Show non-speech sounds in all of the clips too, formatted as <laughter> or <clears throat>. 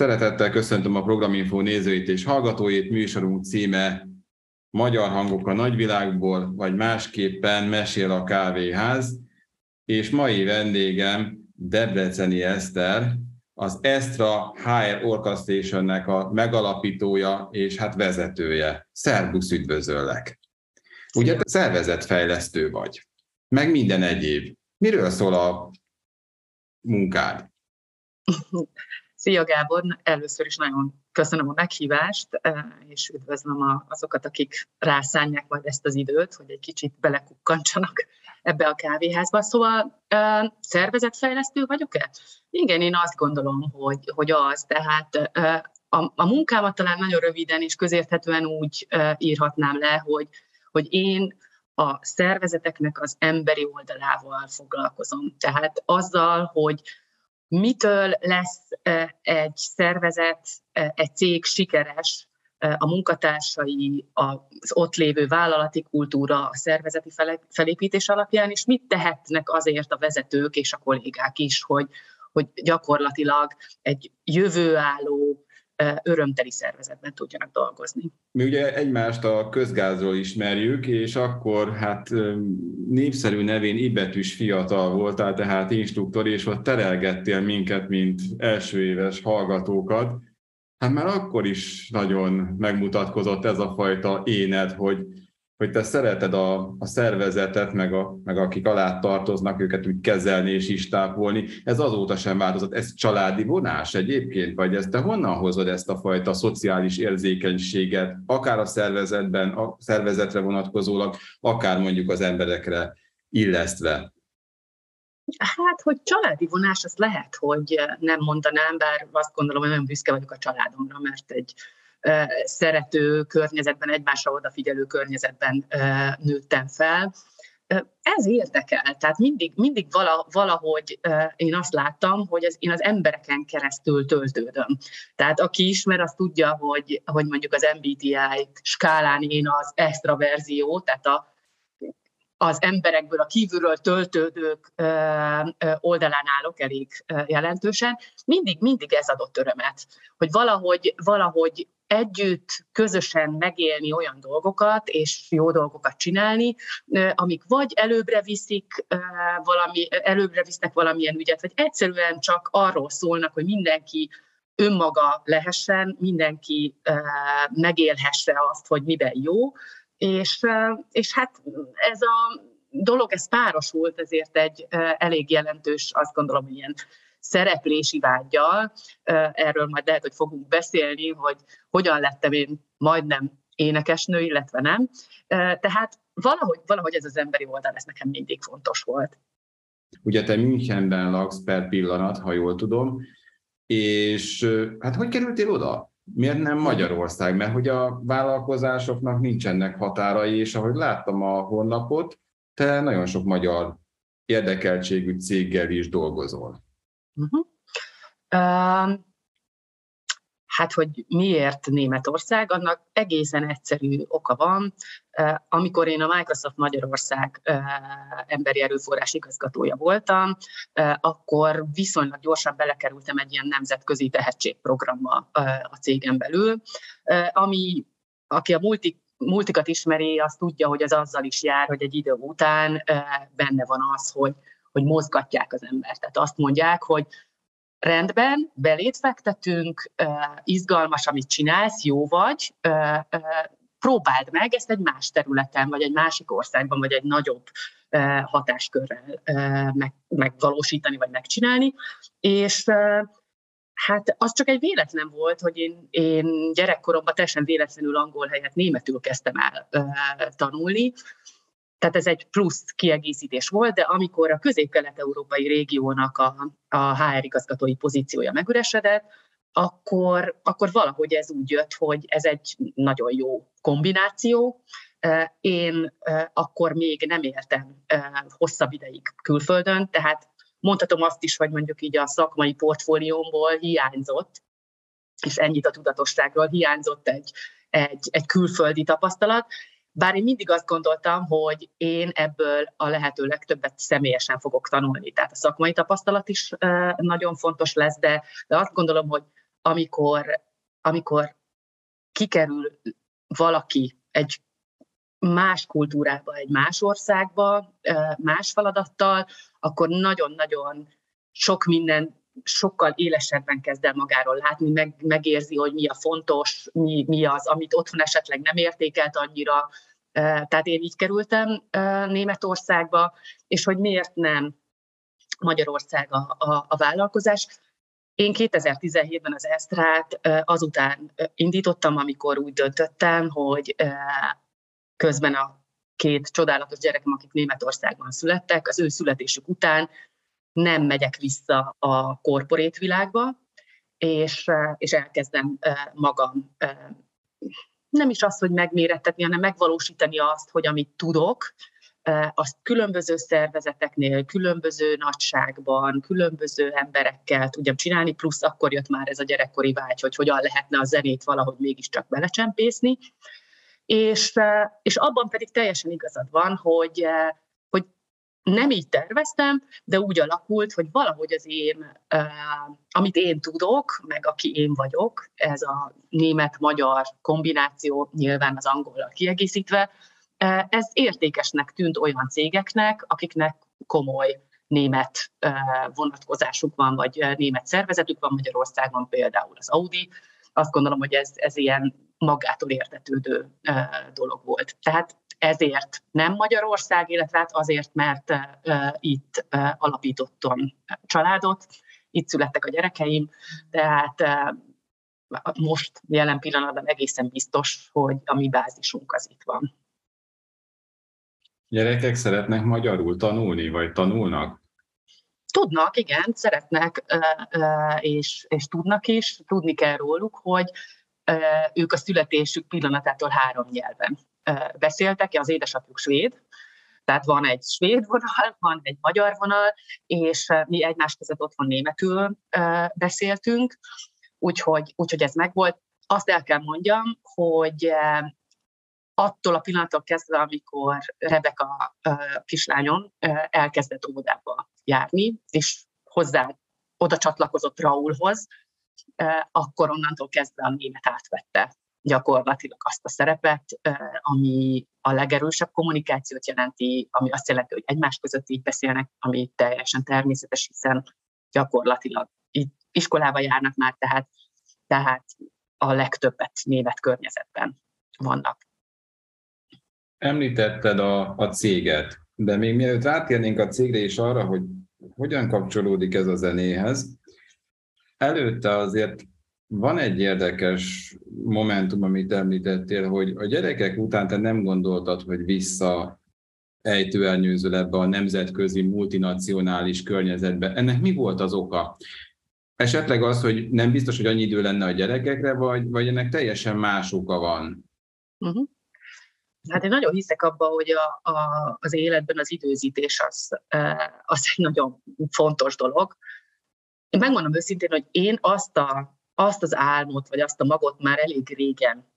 Szeretettel köszöntöm a Programinfo nézőit és hallgatóit. Műsorunk címe Magyar hangok a nagyvilágból, vagy másképpen Mesél a kávéház. És mai vendégem Debreceni Eszter, az Estra HR Orchestrationnek a megalapítója és hát vezetője. Szerbusz, üdvözöllek! Ugye te szervezetfejlesztő vagy, meg minden egyéb. Miről szól a munkád? <laughs> Szia Gábor, először is nagyon köszönöm a meghívást, eh, és üdvözlöm azokat, akik rászánják majd ezt az időt, hogy egy kicsit belekukkancsanak ebbe a kávéházba. Szóval eh, szervezetfejlesztő vagyok-e? Igen, én azt gondolom, hogy, hogy az. Tehát eh, a, a munkámat talán nagyon röviden és közérthetően úgy írhatnám le, hogy, hogy én a szervezeteknek az emberi oldalával foglalkozom. Tehát azzal, hogy mitől lesz egy szervezet, egy cég sikeres, a munkatársai, az ott lévő vállalati kultúra, a szervezeti felépítés alapján, és mit tehetnek azért a vezetők és a kollégák is, hogy, hogy gyakorlatilag egy jövőálló, örömteli szervezetben tudjanak dolgozni. Mi ugye egymást a közgázról ismerjük, és akkor hát népszerű nevén ibetűs fiatal voltál, tehát instruktor, és ott terelgettél minket, mint első éves hallgatókat. Hát már akkor is nagyon megmutatkozott ez a fajta éned, hogy hogy te szereted a, a szervezetet, meg, a, meg akik alá tartoznak, őket úgy kezelni és is tápolni. Ez azóta sem változott. Ez családi vonás egyébként? Vagy ezt te honnan hozod ezt a fajta szociális érzékenységet, akár a szervezetben, a szervezetre vonatkozólag, akár mondjuk az emberekre illesztve? Hát, hogy családi vonás, az lehet, hogy nem mondanám, bár azt gondolom, hogy nagyon büszke vagyok a családomra, mert egy szerető környezetben, egymásra odafigyelő környezetben nőttem fel. Ez érdekel, tehát mindig, mindig valahogy én azt láttam, hogy az, én az embereken keresztül töltődöm. Tehát aki ismer, az tudja, hogy, hogy mondjuk az MBTI skálán én az extraverzió, tehát a, az emberekből, a kívülről töltődők oldalán állok elég jelentősen, mindig, mindig ez adott örömet, hogy valahogy, valahogy együtt, közösen megélni olyan dolgokat, és jó dolgokat csinálni, amik vagy előbbre viszik valami, előbbre visznek valamilyen ügyet, vagy egyszerűen csak arról szólnak, hogy mindenki önmaga lehessen, mindenki megélhesse azt, hogy miben jó, és, és hát ez a dolog, ez párosult, ezért egy elég jelentős, azt gondolom, ilyen szereplési vágyjal. Erről majd lehet, hogy fogunk beszélni, hogy hogyan lettem én majdnem énekesnő, illetve nem. Tehát valahogy, valahogy ez az emberi oldal, ez nekem mindig fontos volt. Ugye te Münchenben laksz per pillanat, ha jól tudom, és hát hogy kerültél oda? Miért nem Magyarország? Mert hogy a vállalkozásoknak nincsenek határai, és ahogy láttam a honlapot, te nagyon sok magyar érdekeltségű céggel is dolgozol. Uh-huh. Uh, hát, hogy miért Németország, annak egészen egyszerű oka van. Amikor én a Microsoft Magyarország emberi erőforrás igazgatója voltam, akkor viszonylag gyorsan belekerültem egy ilyen nemzetközi tehetségprogramba a cégen belül, ami aki a multi multikat ismeri, az tudja, hogy ez azzal is jár, hogy egy idő után benne van az, hogy hogy mozgatják az embert. Tehát azt mondják, hogy rendben, belét fektetünk, izgalmas, amit csinálsz, jó vagy, próbáld meg ezt egy más területen, vagy egy másik országban, vagy egy nagyobb hatáskörrel megvalósítani, vagy megcsinálni. És Hát az csak egy véletlen volt, hogy én, én gyerekkoromban teljesen véletlenül angol helyett németül kezdtem el tanulni, tehát ez egy plusz kiegészítés volt, de amikor a közép-kelet-európai régiónak a, a HR igazgatói pozíciója megüresedett, akkor, akkor valahogy ez úgy jött, hogy ez egy nagyon jó kombináció. Én akkor még nem éltem hosszabb ideig külföldön, tehát mondhatom azt is, hogy mondjuk így a szakmai portfóliómból hiányzott, és ennyit a tudatosságról hiányzott egy, egy, egy külföldi tapasztalat, bár én mindig azt gondoltam, hogy én ebből a lehető legtöbbet személyesen fogok tanulni. Tehát a szakmai tapasztalat is nagyon fontos lesz, de, de azt gondolom, hogy amikor, amikor kikerül valaki egy más kultúrába, egy más országba, más feladattal, akkor nagyon-nagyon sok minden sokkal élesebben kezd el magáról látni, meg, megérzi, hogy mi a fontos, mi, mi az, amit otthon esetleg nem értékelt annyira. Tehát én így kerültem Németországba, és hogy miért nem Magyarország a, a, a vállalkozás. Én 2017-ben az Esztrát azután indítottam, amikor úgy döntöttem, hogy közben a két csodálatos gyerekem, akik Németországban születtek, az ő születésük után nem megyek vissza a korporét világba, és, és elkezdem magam nem is az, hogy megmérettetni, hanem megvalósítani azt, hogy amit tudok, azt különböző szervezeteknél, különböző nagyságban, különböző emberekkel tudjam csinálni, plusz akkor jött már ez a gyerekkori vágy, hogy hogyan lehetne a zenét valahogy mégiscsak belecsempészni. És, és abban pedig teljesen igazad van, hogy, nem így terveztem, de úgy alakult, hogy valahogy az én, amit én tudok, meg aki én vagyok, ez a német-magyar kombináció, nyilván az angollal kiegészítve, ez értékesnek tűnt olyan cégeknek, akiknek komoly német vonatkozásuk van, vagy német szervezetük van Magyarországon, például az Audi. Azt gondolom, hogy ez, ez ilyen magától értetődő dolog volt. Tehát ezért nem Magyarország, illetve hát azért, mert itt alapítottam családot, itt születtek a gyerekeim, tehát most jelen pillanatban egészen biztos, hogy a mi bázisunk az itt van. Gyerekek szeretnek magyarul tanulni, vagy tanulnak? Tudnak, igen, szeretnek, és, és tudnak is. Tudni kell róluk, hogy ők a születésük pillanatától három nyelven beszéltek, az édesapjuk svéd, tehát van egy svéd vonal, van egy magyar vonal, és mi egymás között otthon németül beszéltünk, úgyhogy, úgyhogy ez megvolt. Azt el kell mondjam, hogy attól a pillanattól kezdve, amikor Rebeka kislányom elkezdett óvodába járni, és hozzá oda csatlakozott Raulhoz, akkor onnantól kezdve a német átvette gyakorlatilag azt a szerepet, ami a legerősebb kommunikációt jelenti, ami azt jelenti, hogy egymás között így beszélnek, ami teljesen természetes, hiszen gyakorlatilag itt iskolába járnak már, tehát, tehát a legtöbbet német környezetben vannak. Említetted a, a céget, de még mielőtt rátérnénk a cégre és arra, hogy hogyan kapcsolódik ez a zenéhez, előtte azért van egy érdekes momentum, amit említettél, hogy a gyerekek után te nem gondoltad, hogy vissza ejtőelnyőzöl ebbe a nemzetközi, multinacionális környezetbe. Ennek mi volt az oka? Esetleg az, hogy nem biztos, hogy annyi idő lenne a gyerekekre, vagy, vagy ennek teljesen más oka van? Uh-huh. Hát én nagyon hiszek abba, hogy a, a, az életben az időzítés az, az egy nagyon fontos dolog. Én megmondom őszintén, hogy én azt, a, azt az álmot, vagy azt a magot már elég régen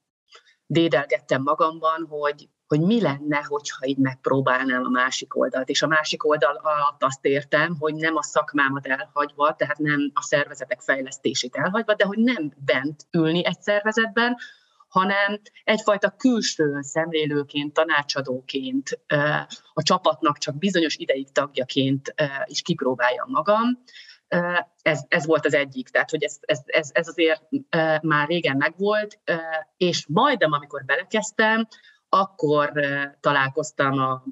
dédelgettem magamban, hogy, hogy mi lenne, hogyha így megpróbálnám a másik oldalt. És a másik oldal alatt azt értem, hogy nem a szakmámat elhagyva, tehát nem a szervezetek fejlesztését elhagyva, de hogy nem bent ülni egy szervezetben, hanem egyfajta külső szemlélőként, tanácsadóként, a csapatnak csak bizonyos ideig tagjaként is kipróbáljam magam. Ez, ez volt az egyik, tehát hogy ez, ez, ez, ez azért már régen megvolt, és majdnem, amikor belekezdtem, akkor találkoztam a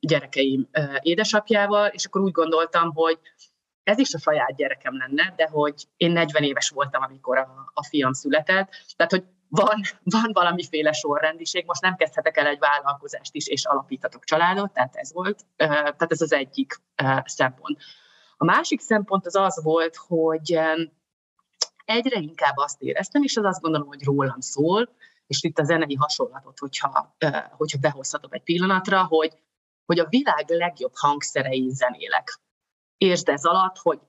gyerekeim édesapjával, és akkor úgy gondoltam, hogy ez is a saját gyerekem lenne, de hogy én 40 éves voltam, amikor a, a fiam született, tehát hogy van, van valamiféle sorrendiség, most nem kezdhetek el egy vállalkozást is, és alapítatok családot, tehát ez volt, tehát ez az egyik szempont. A másik szempont az az volt, hogy egyre inkább azt éreztem, és az azt gondolom, hogy rólam szól, és itt a zenei hasonlatot, hogyha, hogyha behozhatok egy pillanatra, hogy, hogy a világ legjobb hangszerei zenélek. Értsd ez alatt, hogy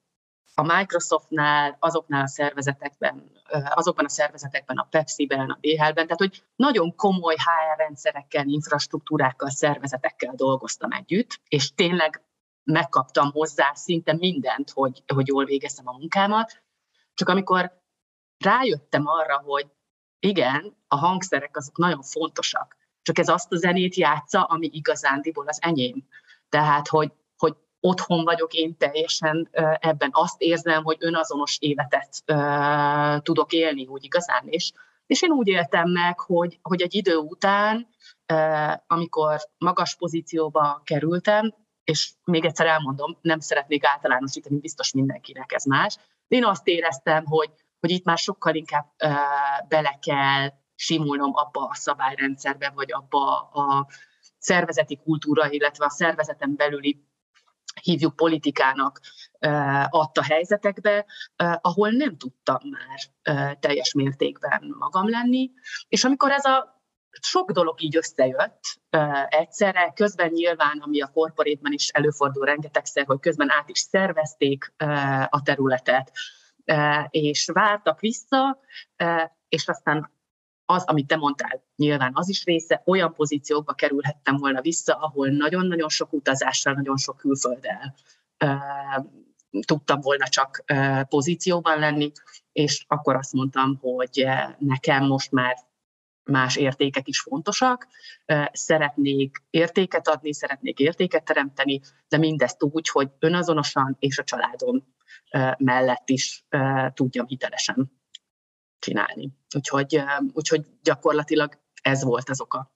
a Microsoftnál, azoknál a szervezetekben, azokban a szervezetekben, a Pepsi-ben, a DHL-ben, tehát hogy nagyon komoly HR rendszerekkel, infrastruktúrákkal, szervezetekkel dolgoztam együtt, és tényleg megkaptam hozzá szinte mindent, hogy, hogy jól végeztem a munkámat. Csak amikor rájöttem arra, hogy igen, a hangszerek azok nagyon fontosak, csak ez azt a zenét játsza, ami igazándiból az enyém. Tehát, hogy, hogy otthon vagyok én teljesen ebben. Azt érzem, hogy önazonos életet tudok élni úgy igazán. És, és én úgy éltem meg, hogy, hogy egy idő után, amikor magas pozícióba kerültem, és még egyszer elmondom, nem szeretnék általánosítani, biztos mindenkinek ez más, de én azt éreztem, hogy, hogy itt már sokkal inkább uh, bele kell simulnom abba a szabályrendszerbe, vagy abba a szervezeti kultúra, illetve a szervezeten belüli hívjuk politikának adta helyzetekbe, ahol nem tudtam már teljes mértékben magam lenni. És amikor ez a sok dolog így összejött egyszerre, közben nyilván, ami a korporétben is előfordul rengetegszer, hogy közben át is szervezték a területet, és vártak vissza, és aztán az, amit te mondtál, nyilván az is része, olyan pozíciókba kerülhettem volna vissza, ahol nagyon-nagyon sok utazással, nagyon sok külfölddel tudtam volna csak pozícióban lenni, és akkor azt mondtam, hogy nekem most már más értékek is fontosak, szeretnék értéket adni, szeretnék értéket teremteni, de mindezt úgy, hogy önazonosan és a családom mellett is tudjam hitelesen csinálni. Úgyhogy, úgyhogy gyakorlatilag ez volt az oka.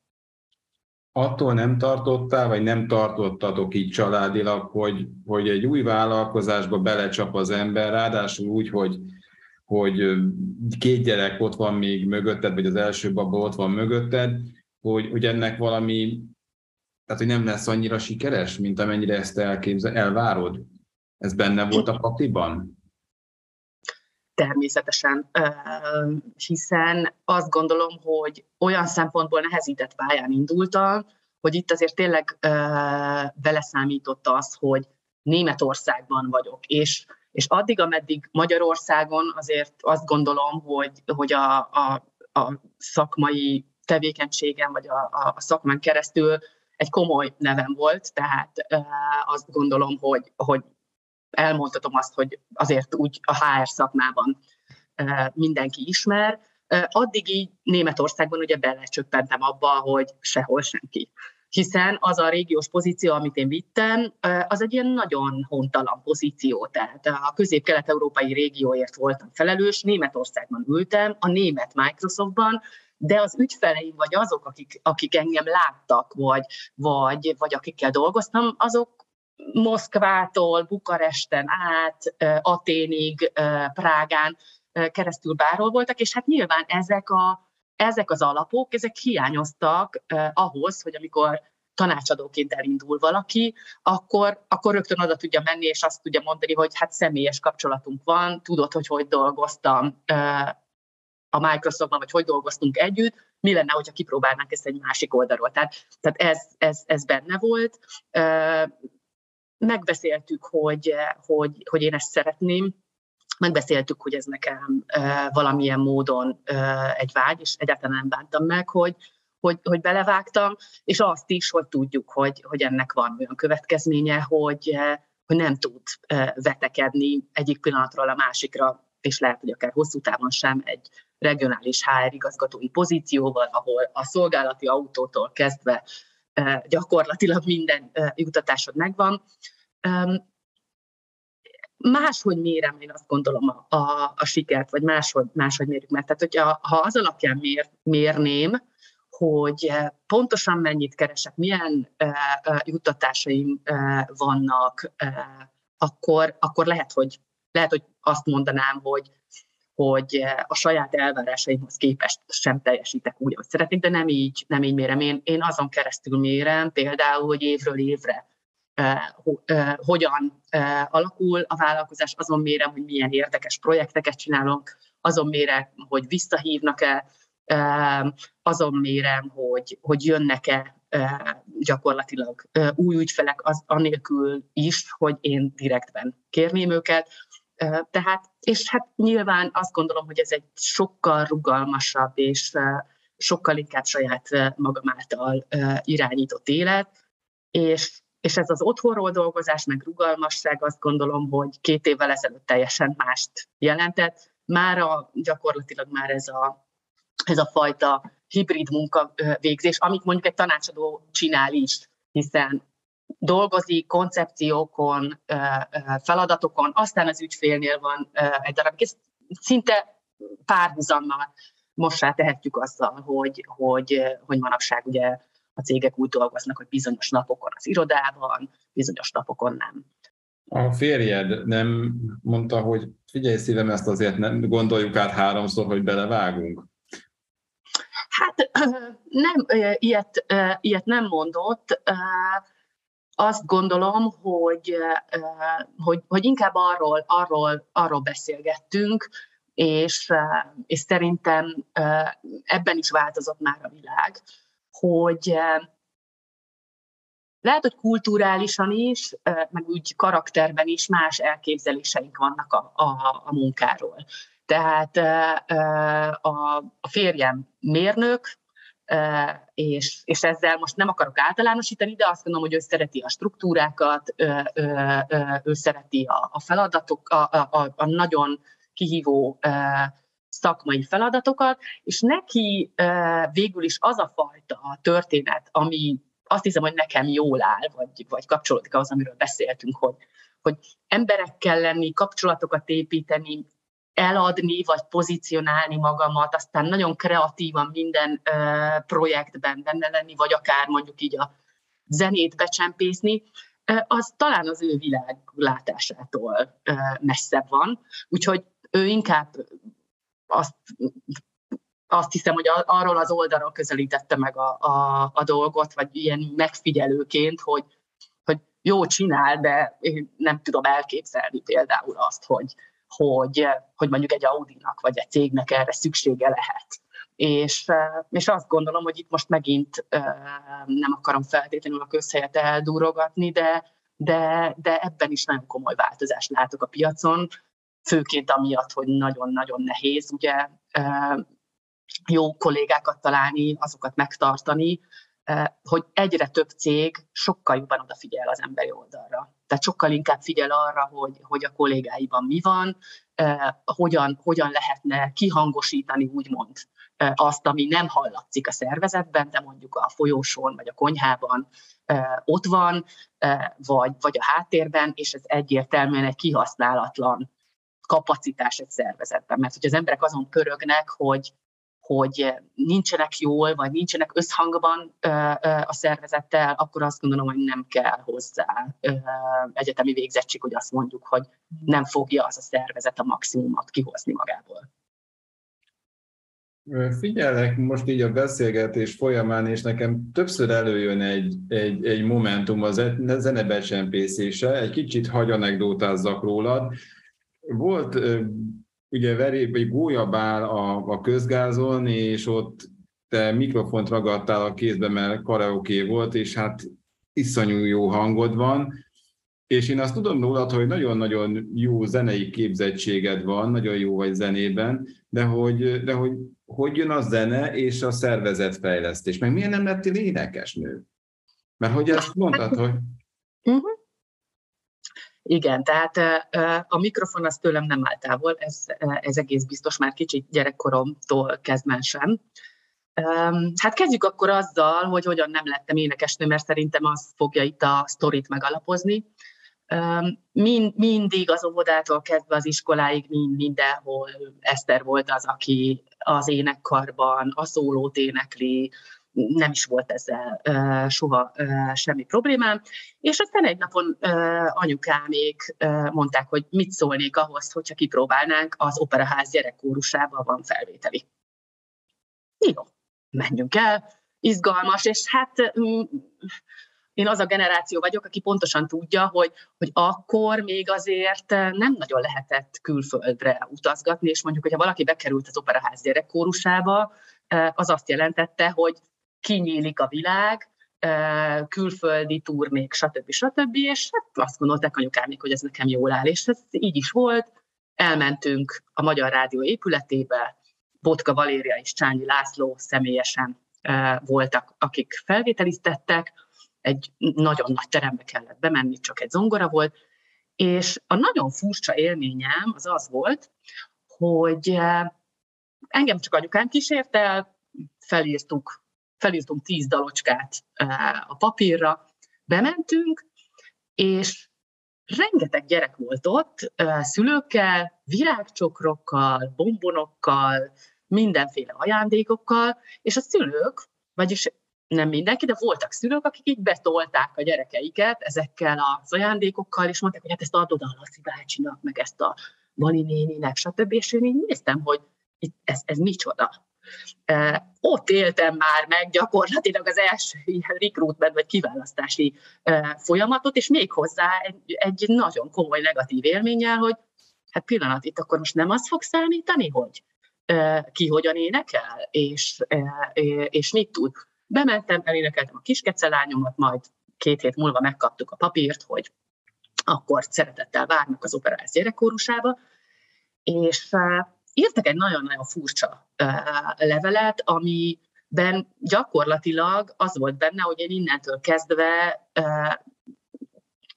Attól nem tartottál, vagy nem tartottatok így családilag, hogy, hogy egy új vállalkozásba belecsap az ember, ráadásul úgy, hogy, hogy két gyerek ott van még mögötted, vagy az első baba ott van mögötted, hogy, hogy ennek valami, tehát hogy nem lesz annyira sikeres, mint amennyire ezt elképzel, elvárod? Ez benne volt a pakliban? természetesen, hiszen azt gondolom, hogy olyan szempontból nehezített pályán indultam, hogy itt azért tényleg beleszámított az, hogy Németországban vagyok, és, és addig, ameddig Magyarországon azért azt gondolom, hogy, hogy a, a, a szakmai tevékenységem, vagy a, a szakmán keresztül egy komoly nevem volt, tehát azt gondolom, hogy, hogy elmondhatom azt, hogy azért úgy a HR szakmában mindenki ismer. Addig így Németországban ugye belecsöppentem abba, hogy sehol senki. Hiszen az a régiós pozíció, amit én vittem, az egy ilyen nagyon hontalan pozíció. Tehát a közép-kelet-európai régióért voltam felelős, Németországban ültem, a német Microsoftban, de az ügyfeleim, vagy azok, akik, akik engem láttak, vagy, vagy, vagy akikkel dolgoztam, azok Moszkvától, Bukaresten át, Aténig, Prágán keresztül bárhol voltak, és hát nyilván ezek, a, ezek az alapok, ezek hiányoztak ahhoz, hogy amikor tanácsadóként elindul valaki, akkor, akkor rögtön oda tudja menni, és azt tudja mondani, hogy hát személyes kapcsolatunk van, tudod, hogy hogy dolgoztam a Microsoftban, vagy hogy dolgoztunk együtt, mi lenne, hogyha kipróbálnánk ezt egy másik oldalról. Tehát, tehát ez, ez, ez benne volt megbeszéltük, hogy, hogy, hogy én ezt szeretném, megbeszéltük, hogy ez nekem valamilyen módon egy vágy, és egyáltalán nem bántam meg, hogy, hogy, hogy belevágtam, és azt is, hogy tudjuk, hogy, hogy ennek van olyan következménye, hogy, hogy nem tud vetekedni egyik pillanatról a másikra, és lehet, hogy akár hosszú távon sem egy regionális HR igazgatói pozícióval, ahol a szolgálati autótól kezdve gyakorlatilag minden jutatásod megvan. Máshogy mérem én azt gondolom a, a, a sikert, vagy máshogy, máshogy mérjük meg. Tehát, hogyha ha az alapján mér, mérném, hogy pontosan mennyit keresek, milyen uh, uh, juttatásaim uh, vannak, akkor, akkor lehet, hogy, lehet, hogy azt mondanám, hogy hogy eh, a saját elvárásaimhoz képest sem teljesítek úgy, ahogy szeretnék, de nem így, nem így mérem. Én, én azon keresztül mérem például, hogy évről évre eh, eh, hogyan alakul a vállalkozás, azon mérem, hogy milyen érdekes projekteket csinálunk, azon mérem, hogy visszahívnak-e, azon mérem, hogy, hogy jönnek-e gyakorlatilag új ügyfelek az, anélkül is, hogy én direktben kérném őket. Tehát, és hát nyilván azt gondolom, hogy ez egy sokkal rugalmasabb és sokkal inkább saját magam által irányított élet, és, és ez az otthonról dolgozás, meg rugalmasság azt gondolom, hogy két évvel ezelőtt teljesen mást jelentett, már a, gyakorlatilag már ez a, ez a fajta hibrid munkavégzés, amit mondjuk egy tanácsadó csinál is, hiszen dolgozik koncepciókon, feladatokon, aztán az ügyfélnél van egy darab, ez szinte párhuzammal. Most rá tehetjük azzal, hogy, hogy, hogy manapság ugye a cégek úgy dolgoznak, hogy bizonyos napokon az irodában, bizonyos napokon nem. A férjed nem mondta, hogy figyelj szívem, ezt azért nem gondoljuk át háromszor, hogy belevágunk? Hát nem, ilyet, ilyet nem mondott. Azt gondolom, hogy, hogy, hogy inkább arról, arról, arról beszélgettünk, és, és szerintem ebben is változott már a világ, hogy lehet, hogy kulturálisan is, meg úgy karakterben is más elképzeléseink vannak a, a, a munkáról. Tehát a, a férjem mérnök, és, és ezzel most nem akarok általánosítani, de azt gondolom, hogy ő szereti a struktúrákat, ő szereti a, a feladatok, a, a, a nagyon kihívó szakmai feladatokat, és neki végül is az a fajta történet, ami azt hiszem, hogy nekem jól áll, vagy, vagy kapcsolódik ahhoz, amiről beszéltünk, hogy, hogy emberekkel lenni, kapcsolatokat építeni, eladni, vagy pozícionálni magamat, aztán nagyon kreatívan minden uh, projektben benne lenni, vagy akár mondjuk így a zenét becsempészni, uh, az talán az ő világlátásától uh, messzebb van. Úgyhogy ő inkább azt, azt hiszem, hogy arról az oldalról közelítette meg a, a, a dolgot, vagy ilyen megfigyelőként, hogy, hogy jó csinál, de én nem tudom elképzelni például azt, hogy, hogy, hogy mondjuk egy Audinak vagy egy cégnek erre szüksége lehet. És, és azt gondolom, hogy itt most megint nem akarom feltétlenül a közhelyet eldúrogatni, de, de, de ebben is nagyon komoly változást látok a piacon, főként amiatt, hogy nagyon-nagyon nehéz ugye jó kollégákat találni, azokat megtartani, hogy egyre több cég sokkal jobban odafigyel az emberi oldalra. Tehát sokkal inkább figyel arra, hogy, hogy a kollégáiban mi van, hogyan, hogyan lehetne kihangosítani, úgymond, azt, ami nem hallatszik a szervezetben, de mondjuk a folyósón vagy a konyhában ott van, vagy, vagy a háttérben, és ez egyértelműen egy kihasználatlan kapacitás egy szervezetben. Mert hogy az emberek azon pörögnek, hogy, hogy nincsenek jól, vagy nincsenek összhangban a szervezettel, akkor azt gondolom, hogy nem kell hozzá egyetemi végzettség, hogy azt mondjuk, hogy nem fogja az a szervezet a maximumot kihozni magából. Figyelek most így a beszélgetés folyamán, és nekem többször előjön egy, egy, egy momentum az zenebecsempészése, egy kicsit hagy anekdótázzak rólad. Volt ugye veréb, egy gólyabál a, a közgázon, és ott te mikrofont ragadtál a kézbe, mert karaoke volt, és hát iszonyú jó hangod van, és én azt tudom rólad, hogy nagyon-nagyon jó zenei képzettséged van, nagyon jó vagy zenében, de hogy, de hogy hogy jön a zene és a szervezetfejlesztés, meg miért nem lettél énekesnő? Mert hogy ezt mondtad, hogy... Uh-huh. Igen, tehát a mikrofon az tőlem nem áll távol, ez, ez egész biztos már kicsit gyerekkoromtól kezdve sem. Hát kezdjük akkor azzal, hogy hogyan nem lettem énekesnő, mert szerintem az fogja itt a sztorit megalapozni. Mind, mindig az óvodától kezdve az iskoláig, mind, mindenhol Eszter volt az, aki az énekkarban a szólót énekli, nem is volt ezzel soha semmi problémám. És aztán egy napon anyukámék mondták, hogy mit szólnék ahhoz, hogyha kipróbálnánk, az operaház gyerekkórusában van felvételi. Jó, menjünk el, izgalmas, és hát um, én az a generáció vagyok, aki pontosan tudja, hogy, hogy akkor még azért nem nagyon lehetett külföldre utazgatni, és mondjuk, hogyha valaki bekerült az operaház gyerekkórusába, az azt jelentette, hogy kinyílik a világ, külföldi turnék, stb. stb. És hát azt gondolták anyukámik, hogy ez nekem jól áll. És ez így is volt. Elmentünk a Magyar Rádió épületébe, Botka Valéria és Csányi László személyesen voltak, akik felvételiztettek, egy nagyon nagy terembe kellett bemenni, csak egy zongora volt, és a nagyon furcsa élményem az az volt, hogy engem csak anyukám kísért el, felírtuk, felírtunk tíz dalocskát a papírra, bementünk, és rengeteg gyerek volt ott, szülőkkel, virágcsokrokkal, bombonokkal, mindenféle ajándékokkal, és a szülők, vagyis nem mindenki, de voltak szülők, akik így betolták a gyerekeiket ezekkel az ajándékokkal, és mondták, hogy hát ezt adod a Laci bácsinak, meg ezt a Mali néninek, stb. És én így néztem, hogy ez, ez micsoda. Ott éltem már meg gyakorlatilag az első ilyen recruitment vagy kiválasztási folyamatot, és még hozzá egy, egy nagyon komoly negatív élménnyel, hogy hát pillanat, itt akkor most nem az fog számítani, hogy ki hogyan énekel, és, és mit tud. Bementem, elénekeltem a kiskecelányomat, majd két hét múlva megkaptuk a papírt, hogy akkor szeretettel várnak az operáz gyerekkórusába, és írtak egy nagyon-nagyon furcsa levelet, amiben gyakorlatilag az volt benne, hogy én innentől kezdve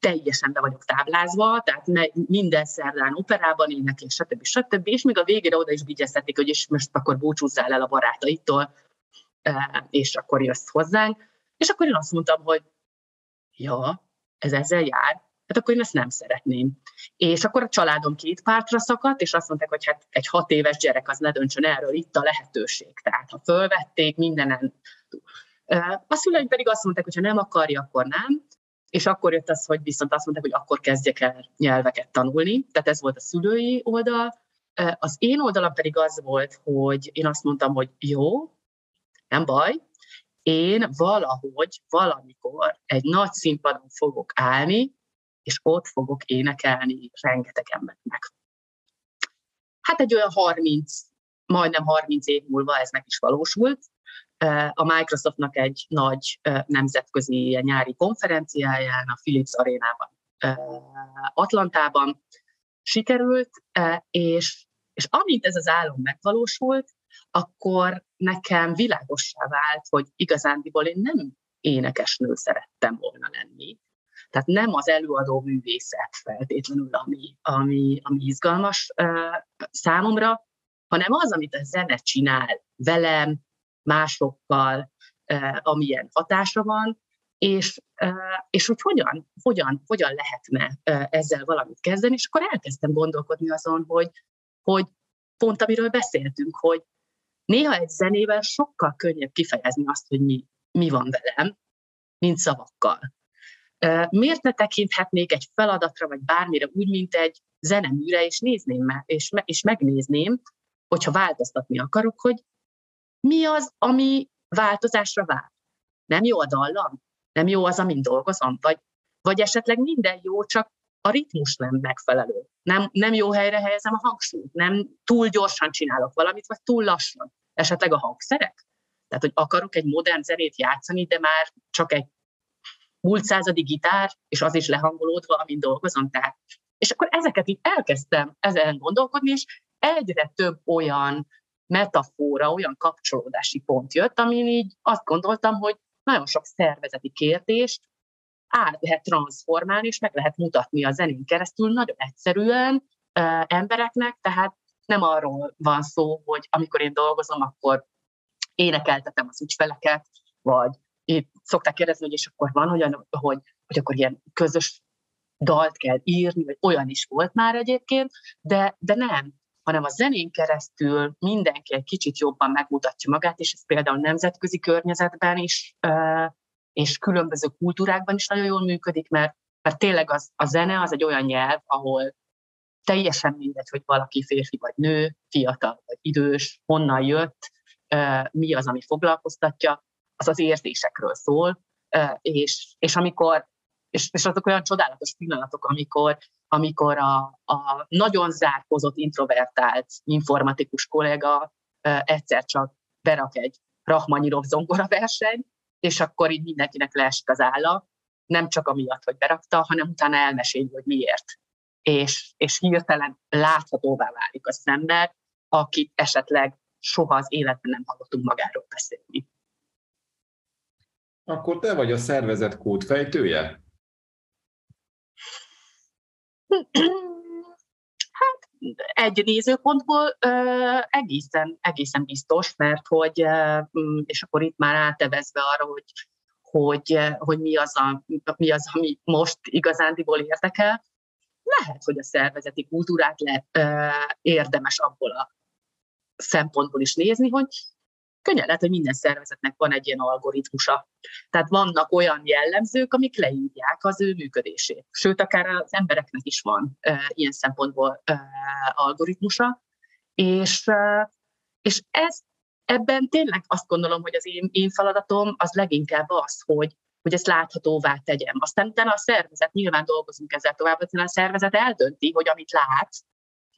teljesen be vagyok táblázva, tehát minden szerdán operában énekel, stb. stb. És még a végére oda is vigyeztetik, hogy is most akkor búcsúzzál el a barátaitól, és akkor jössz hozzánk. És akkor én azt mondtam, hogy ja, ez ezzel jár, hát akkor én ezt nem szeretném. És akkor a családom két pártra szakadt, és azt mondták, hogy hát egy hat éves gyerek az ne döntsön erről, itt a lehetőség. Tehát ha fölvették, mindenen. A szüleim pedig azt mondták, hogy ha nem akarja, akkor nem. És akkor jött az, hogy viszont azt mondták, hogy akkor kezdjek el nyelveket tanulni. Tehát ez volt a szülői oldal. Az én oldalam pedig az volt, hogy én azt mondtam, hogy jó, nem baj, én valahogy, valamikor egy nagy színpadon fogok állni, és ott fogok énekelni rengeteg embernek. Hát egy olyan 30, majdnem 30 év múlva ez meg is valósult. A Microsoftnak egy nagy nemzetközi nyári konferenciáján, a Philips arénában, Atlantában sikerült, és, és amint ez az álom megvalósult, akkor nekem világossá vált, hogy igazándiból én nem énekesnő szerettem volna lenni. Tehát nem az előadó művészet feltétlenül, ami, ami, ami izgalmas számomra, hanem az, amit a zene csinál velem, másokkal, amilyen hatása van, és, és hogy hogyan, hogyan, hogyan lehetne ezzel valamit kezdeni, és akkor elkezdtem gondolkodni azon, hogy, hogy pont amiről beszéltünk, hogy néha egy zenével sokkal könnyebb kifejezni azt, hogy mi, mi van velem, mint szavakkal. Miért ne tekinthetnék egy feladatra, vagy bármire úgy, mint egy zeneműre, és nézném meg, és, me, és megnézném, hogyha változtatni akarok, hogy mi az, ami változásra vár. Nem jó a dallam? Nem jó az, amin dolgozom? Vagy, vagy esetleg minden jó, csak a ritmus nem megfelelő. Nem, nem jó helyre helyezem a hangsúlyt, nem túl gyorsan csinálok valamit, vagy túl lassan. Esetleg a hangszerek? Tehát, hogy akarok egy modern zenét játszani, de már csak egy múlt századi gitár, és az is lehangolódva, amin dolgozom. Tehát. És akkor ezeket így elkezdtem ezen gondolkodni, és egyre több olyan metafora, olyan kapcsolódási pont jött, amin így azt gondoltam, hogy nagyon sok szervezeti kérdést át lehet transformálni, és meg lehet mutatni a zenén keresztül nagyon egyszerűen uh, embereknek, tehát nem arról van szó, hogy amikor én dolgozom, akkor énekeltetem az ügyfeleket, vagy itt szokták kérdezni, hogy és akkor van olyan, hogy, hogy akkor ilyen közös dalt kell írni, vagy olyan is volt már egyébként, de, de nem, hanem a zenén keresztül mindenki egy kicsit jobban megmutatja magát, és ez például nemzetközi környezetben is, és különböző kultúrákban is nagyon jól működik, mert, mert tényleg az, a zene az egy olyan nyelv, ahol teljesen mindegy, hogy valaki férfi vagy nő, fiatal vagy idős, honnan jött, mi az, ami foglalkoztatja, az az érzésekről szól, és, és amikor és, és azok olyan csodálatos pillanatok, amikor, amikor a, a nagyon zárkozott, introvertált informatikus kollega egyszer csak berak egy Rachmaninoff zongora verseny, és akkor így mindenkinek leesik az álla, nem csak amiatt, hogy berakta, hanem utána elmeséli, hogy miért. És, és hirtelen láthatóvá válik az ember, akit esetleg soha az életben nem hallottunk magáról beszélni. Akkor te vagy a szervezet kódfejtője? Hát egy nézőpontból egészen, egészen biztos, mert hogy, és akkor itt már átevezve arra, hogy, hogy, hogy mi, az a, mi az, ami most igazándiból érdekel, lehet, hogy a szervezeti kultúrát le, érdemes abból a szempontból is nézni, hogy könnyen lehet, hogy minden szervezetnek van egy ilyen algoritmusa. Tehát vannak olyan jellemzők, amik leírják az ő működését. Sőt, akár az embereknek is van e, ilyen szempontból e, algoritmusa. És, e, és ez, ebben tényleg azt gondolom, hogy az én, én feladatom az leginkább az, hogy, hogy ezt láthatóvá tegyem. Aztán utána a szervezet, nyilván dolgozunk ezzel tovább, aztán a szervezet eldönti, hogy amit lát,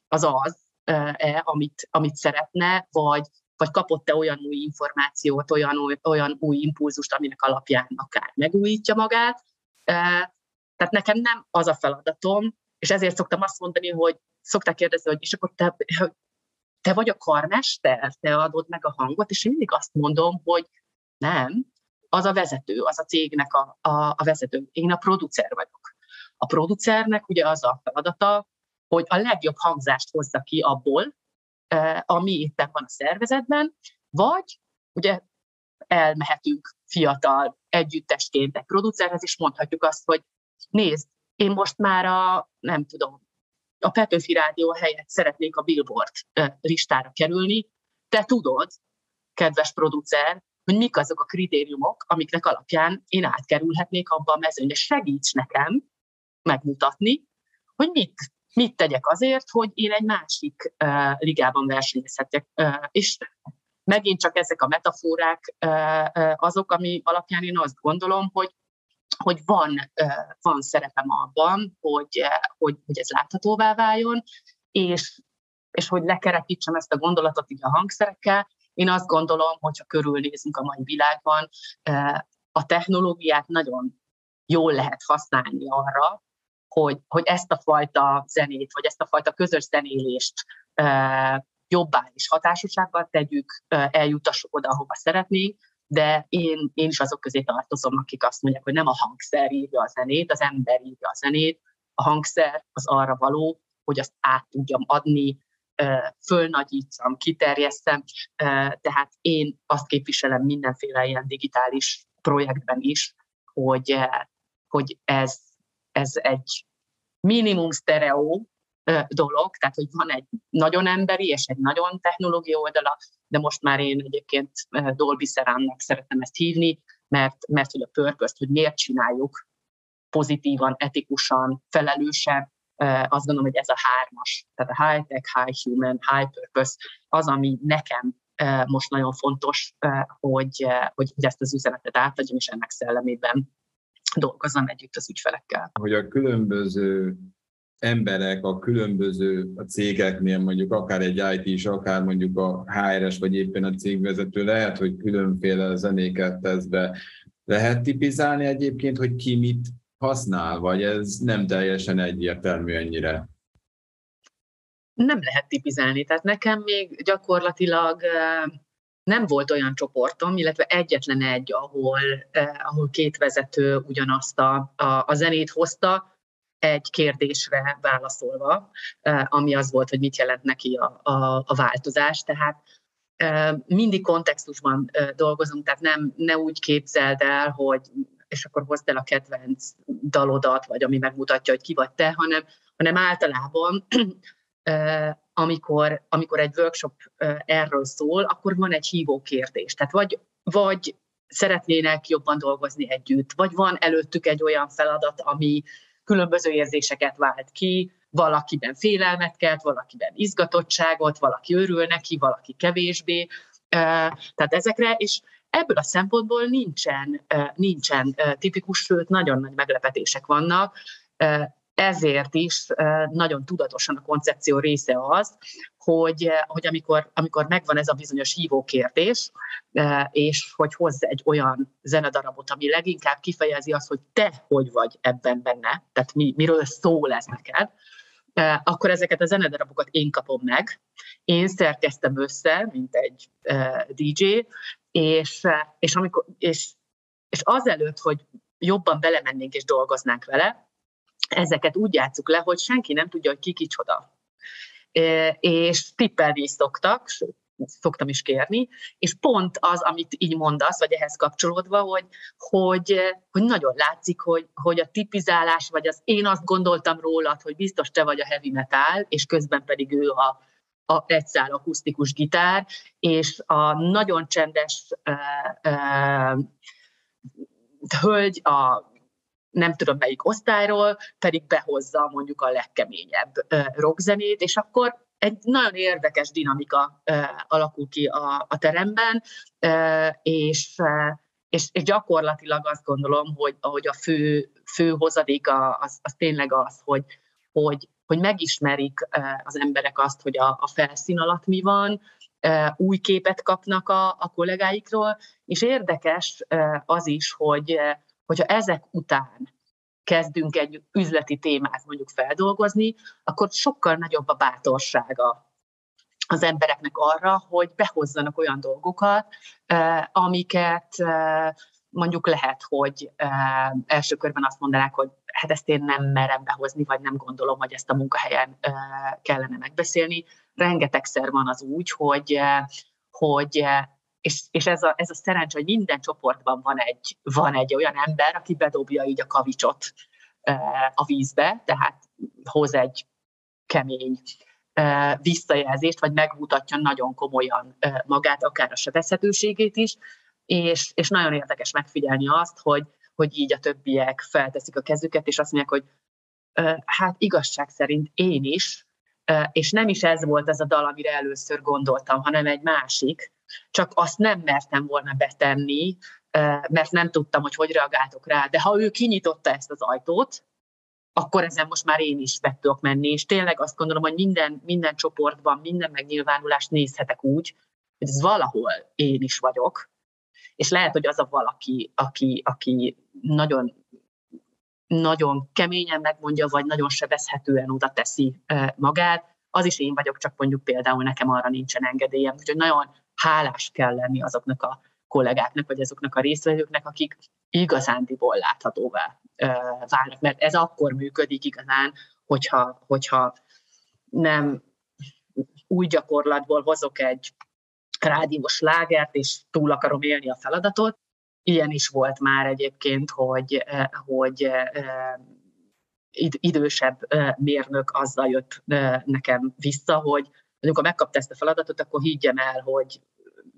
az az, e, amit, amit szeretne, vagy, vagy kapott-e olyan új információt, olyan új, olyan új impulzust, aminek alapján akár megújítja magát. Tehát nekem nem az a feladatom, és ezért szoktam azt mondani, hogy szokták kérdezni, hogy és akkor te, te vagy a karmester, te adod meg a hangot, és én mindig azt mondom, hogy nem, az a vezető, az a cégnek a, a, a vezető. Én a producer vagyok. A producernek ugye az a feladata, hogy a legjobb hangzást hozza ki abból, ami éppen van a szervezetben, vagy ugye elmehetünk fiatal együttesként egy producerhez, és mondhatjuk azt, hogy nézd, én most már a, nem tudom, a Petőfi Rádió helyett szeretnék a Billboard listára kerülni, te tudod, kedves producer, hogy mik azok a kritériumok, amiknek alapján én átkerülhetnék abba a mezőnybe. Segíts nekem megmutatni, hogy mit mit tegyek azért, hogy én egy másik uh, ligában versenyezhetek. Uh, és megint csak ezek a metaforák uh, azok, ami alapján én azt gondolom, hogy hogy van, van szerepem abban, hogy, hogy, hogy ez láthatóvá váljon, és, és hogy lekerekítsem ezt a gondolatot így a hangszerekkel. Én azt gondolom, hogyha körülnézünk a mai világban, a technológiát nagyon jól lehet használni arra, hogy, hogy ezt a fajta zenét, vagy ezt a fajta közös zenélést jobbá és hatásosabbá tegyük, eljutassuk oda, ahova szeretnénk, de én, én is azok közé tartozom, akik azt mondják, hogy nem a hangszer írja a zenét, az ember írja a zenét, a hangszer az arra való, hogy azt át tudjam adni, fölnagyítsam, kiterjesztem, tehát én azt képviselem mindenféle ilyen digitális projektben is, hogy, hogy ez ez egy minimum sztereó dolog, tehát hogy van egy nagyon emberi és egy nagyon technológia oldala, de most már én egyébként Dolby Surroundnak szeretem ezt hívni, mert, mert hogy a purpose hogy miért csináljuk pozitívan, etikusan, felelősen, azt gondolom, hogy ez a hármas, tehát a high-tech, high-human, high-purpose, az, ami nekem most nagyon fontos, hogy, hogy ezt az üzenetet átadjam, és ennek szellemében dolgozzam együtt az ügyfelekkel. Hogy a különböző emberek a különböző a cégeknél, mondjuk akár egy IT is, akár mondjuk a HRS, vagy éppen a cégvezető, lehet, hogy különféle zenéket tesz be. Lehet tipizálni egyébként, hogy ki mit használ, vagy ez nem teljesen egyértelmű ennyire? Nem lehet tipizálni. Tehát nekem még gyakorlatilag nem volt olyan csoportom, illetve egyetlen egy, ahol, eh, ahol két vezető ugyanazt a, a, a zenét hozta, egy kérdésre válaszolva, eh, ami az volt, hogy mit jelent neki a, a, a változás. Tehát eh, mindig kontextusban eh, dolgozunk, tehát nem, ne úgy képzeld el, hogy és akkor hozd el a kedvenc dalodat, vagy ami megmutatja, hogy ki vagy te, hanem, hanem általában <clears throat> amikor, amikor egy workshop erről szól, akkor van egy hívó kérdés. Tehát vagy, vagy szeretnének jobban dolgozni együtt, vagy van előttük egy olyan feladat, ami különböző érzéseket vált ki, valakiben félelmet kelt, valakiben izgatottságot, valaki örül neki, valaki kevésbé. Tehát ezekre, és ebből a szempontból nincsen, nincsen tipikus, sőt nagyon nagy meglepetések vannak ezért is nagyon tudatosan a koncepció része az, hogy, hogy amikor, amikor megvan ez a bizonyos hívókérdés, és hogy hozz egy olyan zenedarabot, ami leginkább kifejezi azt, hogy te hogy vagy ebben benne, tehát mi, miről szól ez neked, akkor ezeket a zenedarabokat én kapom meg, én szerkeztem össze, mint egy DJ, és, és, amikor, és, és azelőtt, hogy jobban belemennénk és dolgoznánk vele, ezeket úgy játszuk le, hogy senki nem tudja, hogy ki kicsoda. és tippelni is szoktak, szoktam is kérni, és pont az, amit így mondasz, vagy ehhez kapcsolódva, hogy, hogy, hogy nagyon látszik, hogy, hogy a tipizálás, vagy az én azt gondoltam rólad, hogy biztos te vagy a heavy metal, és közben pedig ő a, a egyszál akusztikus gitár, és a nagyon csendes uh, uh, hölgy a nem tudom melyik osztályról, pedig behozza mondjuk a legkeményebb rockzenét, és akkor egy nagyon érdekes dinamika alakul ki a, a teremben, és, és, és gyakorlatilag azt gondolom, hogy, hogy a fő, fő hozadéka az, az tényleg az, hogy, hogy, hogy megismerik az emberek azt, hogy a, a felszín alatt mi van, új képet kapnak a, a kollégáikról, és érdekes az is, hogy hogyha ezek után kezdünk egy üzleti témát mondjuk feldolgozni, akkor sokkal nagyobb a bátorsága az embereknek arra, hogy behozzanak olyan dolgokat, amiket mondjuk lehet, hogy első körben azt mondanák, hogy hát ezt én nem merem behozni, vagy nem gondolom, hogy ezt a munkahelyen kellene megbeszélni. Rengetegszer van az úgy, hogy, hogy és, és ez, a, ez a szerencsé, hogy minden csoportban van egy, van egy olyan ember, aki bedobja így a kavicsot a vízbe, tehát hoz egy kemény visszajelzést, vagy megmutatja nagyon komolyan magát, akár a sebezhetőségét is, és, és nagyon érdekes megfigyelni azt, hogy, hogy így a többiek felteszik a kezüket, és azt mondják, hogy hát igazság szerint én is, és nem is ez volt az a dal, amire először gondoltam, hanem egy másik, csak azt nem mertem volna betenni, mert nem tudtam, hogy hogy reagáltok rá. De ha ő kinyitotta ezt az ajtót, akkor ezen most már én is be tudok menni. És tényleg azt gondolom, hogy minden, minden csoportban, minden megnyilvánulást nézhetek úgy, hogy ez valahol én is vagyok, és lehet, hogy az a valaki, aki, aki nagyon nagyon keményen megmondja, vagy nagyon sebezhetően oda teszi magát, az is én vagyok, csak mondjuk például nekem arra nincsen engedélyem. Úgyhogy nagyon hálás kell lenni azoknak a kollégáknak, vagy azoknak a résztvevőknek, akik igazándiból láthatóvá válnak. Mert ez akkor működik igazán, hogyha, hogyha nem új gyakorlatból hozok egy rádiós lágert, és túl akarom élni a feladatot. Ilyen is volt már egyébként, hogy, hogy idősebb mérnök azzal jött nekem vissza, hogy amikor megkapta ezt a feladatot, akkor higgyem el, hogy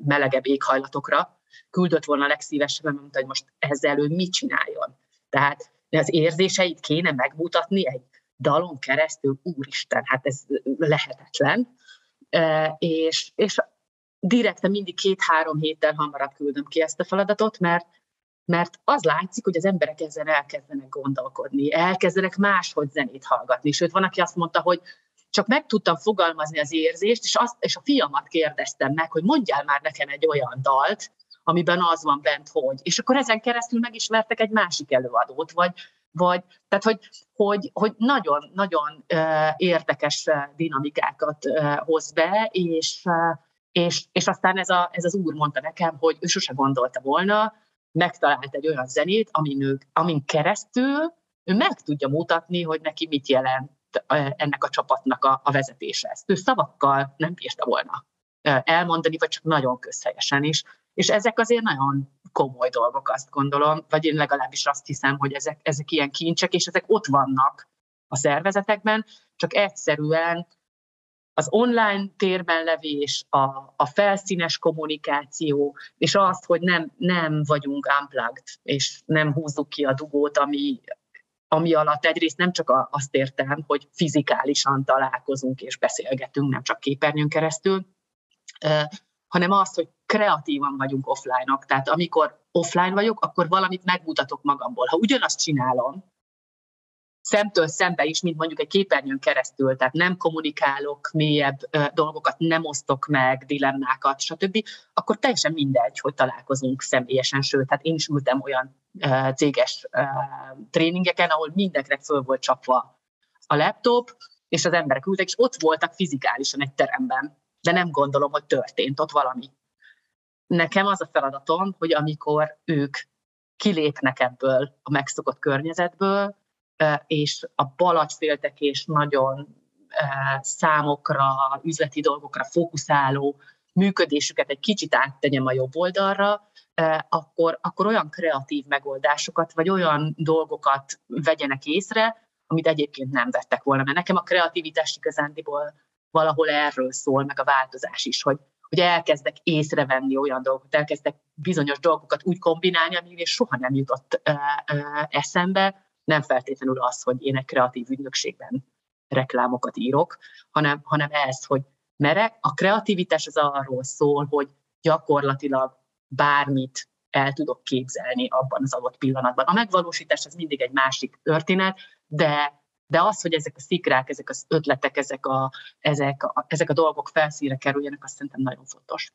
melegebb éghajlatokra küldött volna legszívesebben, mondta, hogy most ezzel ő mit csináljon. Tehát az érzéseit kéne megmutatni egy dalon keresztül, úristen, hát ez lehetetlen. És, és direkte mindig két-három héttel hamarabb küldöm ki ezt a feladatot, mert, mert az látszik, hogy az emberek ezen elkezdenek gondolkodni, elkezdenek máshogy zenét hallgatni. Sőt, van, aki azt mondta, hogy csak meg tudtam fogalmazni az érzést, és, azt, és a fiamat kérdeztem meg, hogy mondjál már nekem egy olyan dalt, amiben az van bent, hogy. És akkor ezen keresztül megismertek egy másik előadót, vagy, vagy tehát, hogy, hogy, hogy nagyon, nagyon érdekes dinamikákat hoz be, és, és, és aztán ez, a, ez az úr mondta nekem, hogy ő sose gondolta volna, megtalált egy olyan zenét, amin, ő, amin keresztül ő meg tudja mutatni, hogy neki mit jelent ennek a csapatnak a, a vezetése. Ezt ő szavakkal nem bírta volna elmondani, vagy csak nagyon közhelyesen is. És ezek azért nagyon komoly dolgok, azt gondolom, vagy én legalábbis azt hiszem, hogy ezek, ezek ilyen kincsek, és ezek ott vannak a szervezetekben, csak egyszerűen az online térben levés, a, a felszínes kommunikáció, és azt, hogy nem, nem vagyunk unplugged, és nem húzzuk ki a dugót, ami, ami alatt egyrészt nem csak azt értem, hogy fizikálisan találkozunk és beszélgetünk, nem csak képernyőn keresztül, hanem azt, hogy kreatívan vagyunk offline-ok. Tehát amikor offline vagyok, akkor valamit megmutatok magamból. Ha ugyanazt csinálom, szemtől szembe is, mint mondjuk egy képernyőn keresztül, tehát nem kommunikálok mélyebb dolgokat, nem osztok meg dilemmákat, stb., akkor teljesen mindegy, hogy találkozunk személyesen, sőt, hát én is ültem olyan céges tréningeken, ahol mindenkinek föl volt csapva a laptop, és az emberek ültek, és ott voltak fizikálisan egy teremben, de nem gondolom, hogy történt ott valami. Nekem az a feladatom, hogy amikor ők kilépnek ebből a megszokott környezetből, és a balacsféltek és nagyon számokra, üzleti dolgokra fókuszáló működésüket egy kicsit áttegyem a jobb oldalra, akkor, akkor olyan kreatív megoldásokat, vagy olyan dolgokat vegyenek észre, amit egyébként nem vettek volna. Mert nekem a kreativitás igazándiból valahol erről szól, meg a változás is, hogy, hogy elkezdek észrevenni olyan dolgokat, elkezdek bizonyos dolgokat úgy kombinálni, ami soha nem jutott uh, uh, eszembe, nem feltétlenül az, hogy én egy kreatív ügynökségben reklámokat írok, hanem, hanem ez, hogy merek. A kreativitás az arról szól, hogy gyakorlatilag bármit el tudok képzelni abban az adott pillanatban. A megvalósítás az mindig egy másik történet, de de az, hogy ezek a szikrák, ezek az ötletek, ezek a, ezek a, ezek a dolgok felszíre kerüljenek, azt szerintem nagyon fontos.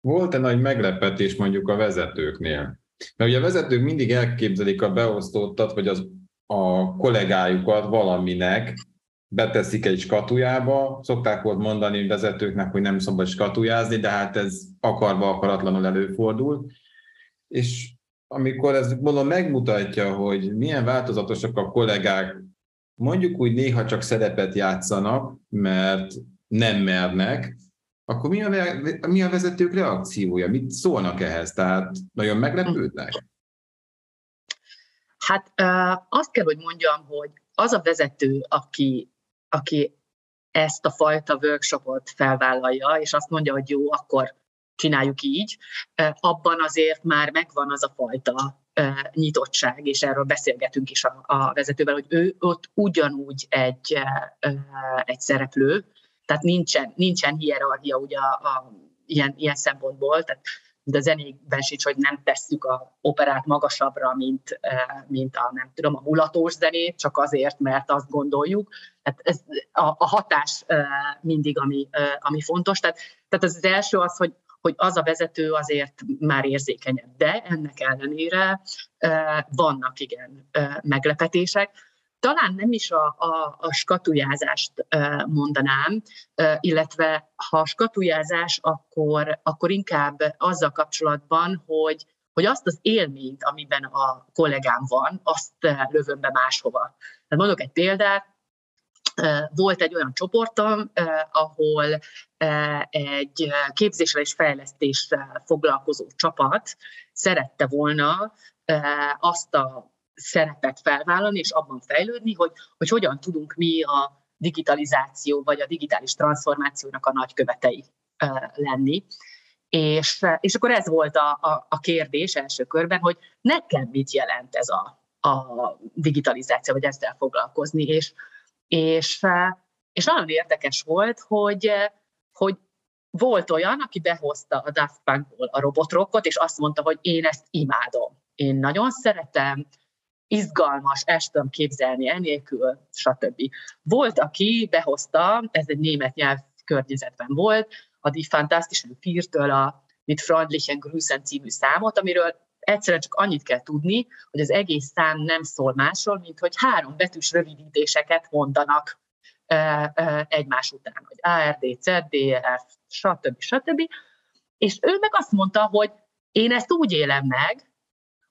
Volt-e nagy meglepetés mondjuk a vezetőknél? Mert ugye a vezetők mindig elképzelik a beosztottat, vagy az, a kollégájukat valaminek, beteszik egy skatujába, szokták volt mondani vezetőknek, hogy nem szabad skatujázni, de hát ez akarva akaratlanul előfordul. És amikor ez mondom megmutatja, hogy milyen változatosak a kollégák, mondjuk úgy néha csak szerepet játszanak, mert nem mernek, akkor mi a, mi a vezetők reakciója? Mit szólnak ehhez? Tehát nagyon meglepődnek? Hát azt kell, hogy mondjam, hogy az a vezető, aki, aki ezt a fajta workshopot felvállalja, és azt mondja, hogy jó, akkor csináljuk így, abban azért már megvan az a fajta nyitottság, és erről beszélgetünk is a, a vezetővel, hogy ő ott ugyanúgy egy, egy szereplő, tehát nincsen, nincsen hierarchia ugye a, a, ilyen, ilyen szempontból, tehát de zenékben sincs, hogy nem tesszük a operát magasabbra, mint, mint a, nem tudom, a mulatós zenét, csak azért, mert azt gondoljuk. Tehát ez a, a hatás mindig, ami, ami fontos. Tehát, tehát az, az első az, hogy hogy az a vezető azért már érzékenyebb. De ennek ellenére vannak igen meglepetések. Talán nem is a, a, a skatujázást mondanám, illetve ha skatujázás, akkor, akkor inkább azzal kapcsolatban, hogy, hogy azt az élményt, amiben a kollégám van, azt lövöm be máshova. Tehát mondok egy példát, volt egy olyan csoportom, ahol egy képzéssel és fejlesztéssel foglalkozó csapat szerette volna azt a szerepet felvállalni és abban fejlődni, hogy, hogy hogyan tudunk mi a digitalizáció vagy a digitális transformációnak a nagykövetei lenni. És, és akkor ez volt a, a, a kérdés első körben, hogy nekem mit jelent ez a, a digitalizáció, vagy ezzel foglalkozni. És és, és nagyon érdekes volt, hogy, hogy volt olyan, aki behozta a Daft Punkból a robotrockot, és azt mondta, hogy én ezt imádom. Én nagyon szeretem, izgalmas, tudom képzelni enélkül, stb. Volt, aki behozta, ez egy német nyelv környezetben volt, a Die Fantastischen Viertől a Mit Freundlichen Grüßen című számot, amiről egyszerűen csak annyit kell tudni, hogy az egész szám nem szól másról, mint hogy három betűs rövidítéseket mondanak egymás után, hogy ARD, ZDF, stb. stb. És ő meg azt mondta, hogy én ezt úgy élem meg,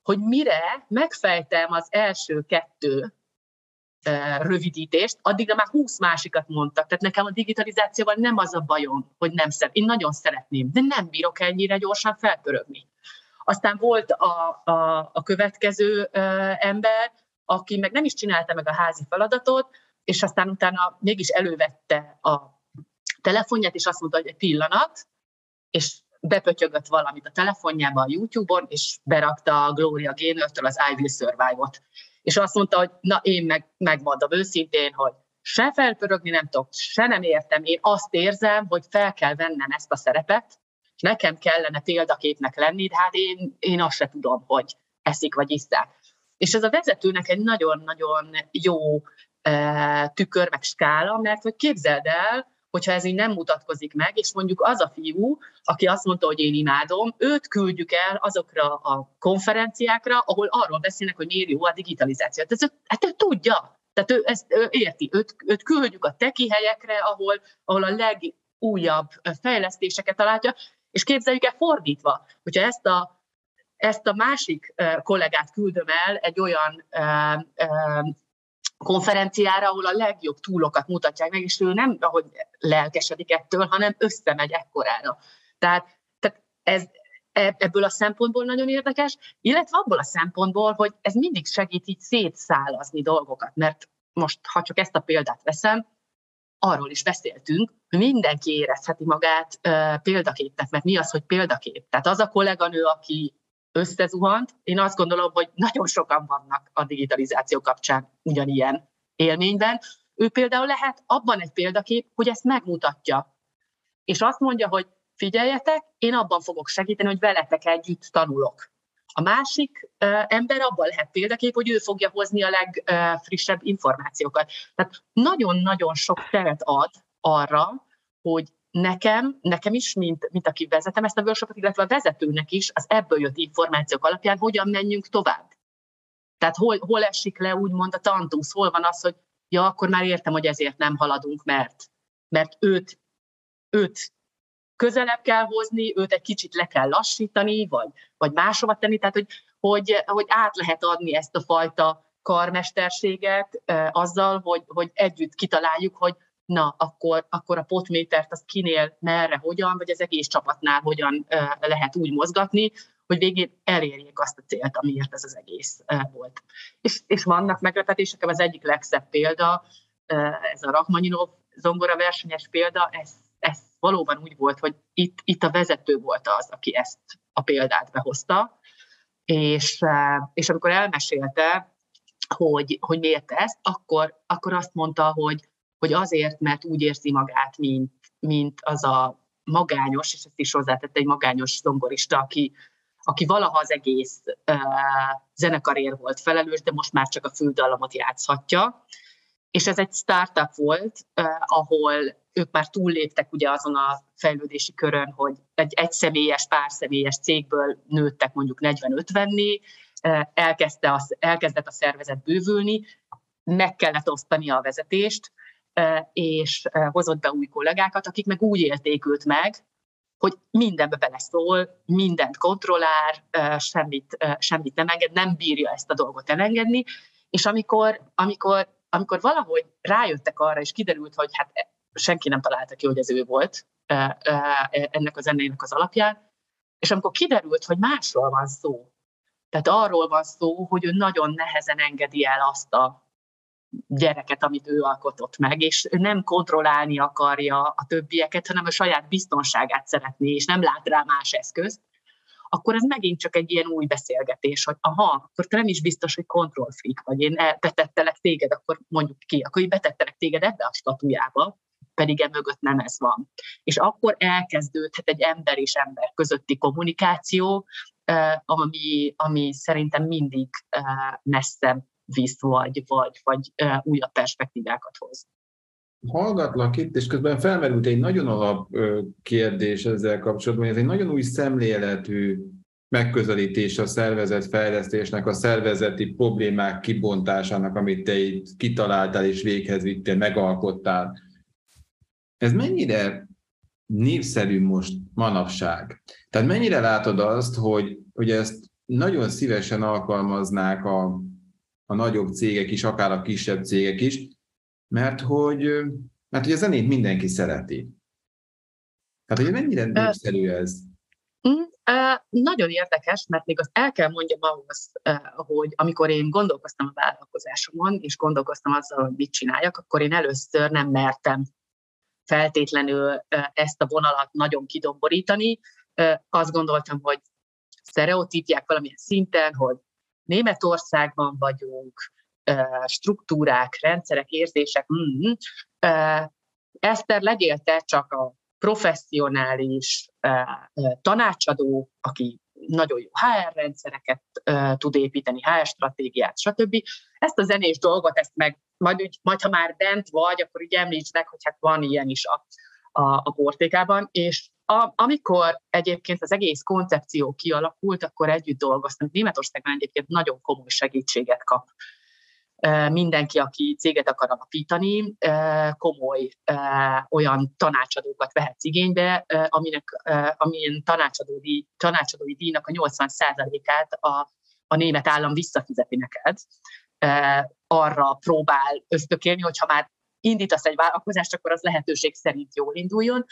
hogy mire megfejtem az első kettő rövidítést, addigra már húsz másikat mondtak. Tehát nekem a digitalizációval nem az a bajom, hogy nem szeret. Én nagyon szeretném, de nem bírok ennyire gyorsan felpörögni. Aztán volt a, a, a következő ember, aki meg nem is csinálta meg a házi feladatot, és aztán utána mégis elővette a telefonját, és azt mondta, hogy egy pillanat, és bepötyögött valamit a telefonjába a YouTube-on, és berakta a Gloria Gaynor-től az I Will Survive-ot. És azt mondta, hogy na én meg, megmondom őszintén, hogy se felpörögni nem tudok, se nem értem, én azt érzem, hogy fel kell vennem ezt a szerepet, nekem kellene példaképnek lenni, de hát én, én azt se tudom, hogy eszik vagy iszák. És ez a vezetőnek egy nagyon-nagyon jó e, tükör, meg skála, mert hogy képzeld el, hogyha ez így nem mutatkozik meg, és mondjuk az a fiú, aki azt mondta, hogy én imádom, őt küldjük el azokra a konferenciákra, ahol arról beszélnek, hogy miért jó a digitalizáció. Ez, hát ő tudja, tehát ő ezt ő érti, őt, őt küldjük a teki helyekre, ahol, ahol a legújabb fejlesztéseket találja, és képzeljük el fordítva, hogyha ezt a, ezt a másik kollégát küldöm el egy olyan konferenciára, ahol a legjobb túlokat mutatják meg, és ő nem ahogy lelkesedik ettől, hanem összemegy ekkorára. Tehát, tehát ez, e, ebből a szempontból nagyon érdekes, illetve abból a szempontból, hogy ez mindig segít így szétszálazni dolgokat, mert most, ha csak ezt a példát veszem, arról is beszéltünk, hogy mindenki érezheti magát uh, példaképnek, mert mi az, hogy példakép? Tehát az a kolléganő, aki összezuhant, én azt gondolom, hogy nagyon sokan vannak a digitalizáció kapcsán ugyanilyen élményben. Ő például lehet abban egy példakép, hogy ezt megmutatja. És azt mondja, hogy figyeljetek, én abban fogok segíteni, hogy veletek együtt tanulok. A másik ember abban lehet példakép, hogy ő fogja hozni a legfrissebb információkat. Tehát nagyon-nagyon sok teret ad arra, hogy nekem, nekem is, mint, mint aki vezetem ezt a workshopot, illetve a vezetőnek is az ebből jött információk alapján hogyan menjünk tovább. Tehát hol, hol esik le úgymond a tantusz, hol van az, hogy ja, akkor már értem, hogy ezért nem haladunk, mert, mert őt, őt közelebb kell hozni, őt egy kicsit le kell lassítani, vagy, vagy máshova tenni, tehát hogy, hogy, hogy át lehet adni ezt a fajta karmesterséget eh, azzal, hogy, hogy együtt kitaláljuk, hogy na, akkor, akkor a potmétert az kinél, merre, hogyan, vagy az egész csapatnál hogyan eh, lehet úgy mozgatni, hogy végén elérjék azt a célt, amiért ez az egész volt. És, és vannak meglepetések, az egyik legszebb példa, ez a Rachmaninov zongora versenyes példa, ez, ez valóban úgy volt, hogy itt, itt a vezető volt az, aki ezt a példát behozta, és, és amikor elmesélte, hogy, hogy miért ezt, akkor, akkor azt mondta, hogy, hogy azért, mert úgy érzi magát, mint, mint az a magányos, és ezt is hozzátette egy magányos zongorista, aki, aki valaha az egész uh, zenekarér volt felelős, de most már csak a fődallamot játszhatja. És ez egy startup volt, uh, ahol ők már túlléptek ugye azon a fejlődési körön, hogy egy egyszemélyes, párszemélyes cégből nőttek mondjuk 40-50-né, uh, elkezdte a, elkezdett a szervezet bővülni, meg kellett osztani a vezetést, és hozott be új kollégákat, akik meg úgy élték meg, hogy mindenbe beleszól, mindent kontrollál, semmit, semmit nem enged, nem bírja ezt a dolgot elengedni, és amikor, amikor, amikor valahogy rájöttek arra, és kiderült, hogy hát senki nem találta ki, hogy ez ő volt ennek a zenének az alapján, és amikor kiderült, hogy másról van szó, tehát arról van szó, hogy ő nagyon nehezen engedi el azt a gyereket, amit ő alkotott meg, és nem kontrollálni akarja a többieket, hanem a saját biztonságát szeretné, és nem lát rá más eszközt, akkor ez megint csak egy ilyen új beszélgetés, hogy aha, akkor te nem is biztos, hogy freak vagy, én betettelek téged, akkor mondjuk ki, akkor én betettelek téged ebbe a statujába, pedig e mögött nem ez van. És akkor elkezdődhet egy ember és ember közötti kommunikáció, ami, ami szerintem mindig messzebb visz, vagy, vagy, vagy újabb perspektívákat hoz. Hallgatlak itt, és közben felmerült egy nagyon alap kérdés ezzel kapcsolatban, hogy ez egy nagyon új szemléletű megközelítés a szervezet fejlesztésnek, a szervezeti problémák kibontásának, amit te itt kitaláltál és véghez vittél, megalkottál. Ez mennyire népszerű most manapság? Tehát mennyire látod azt, hogy, hogy ezt nagyon szívesen alkalmaznák a a nagyobb cégek is, akár a kisebb cégek is, mert hogy, mert hogy a zenét mindenki szereti. Tehát, hogy mennyire népszerű ez? Mm, nagyon érdekes, mert még azt el kell mondjam ahhoz, hogy amikor én gondolkoztam a vállalkozásomon, és gondolkoztam azzal, hogy mit csináljak, akkor én először nem mertem feltétlenül ezt a vonalat nagyon kidomborítani. Azt gondoltam, hogy sztereotípiák valamilyen szinten, hogy Németországban vagyunk, struktúrák, rendszerek, érzések. Mm, Eszter, legyél te csak a professzionális tanácsadó, aki nagyon jó HR rendszereket tud építeni, HR stratégiát, stb. Ezt a zenés dolgot, ezt meg majd, majd ha már bent vagy, akkor így említs meg, hogy hát van ilyen is a, a, a portékában, és a, amikor egyébként az egész koncepció kialakult, akkor együtt dolgoztam. Németországban egyébként nagyon komoly segítséget kap mindenki, aki céget akar alapítani, komoly olyan tanácsadókat vehetsz igénybe, aminek, amilyen tanácsadói, tanácsadói díjnak a 80%-át a, a német állam visszafizeti neked arra próbál ösztökélni, hogyha már indítasz egy vállalkozást, akkor az lehetőség szerint jól induljon.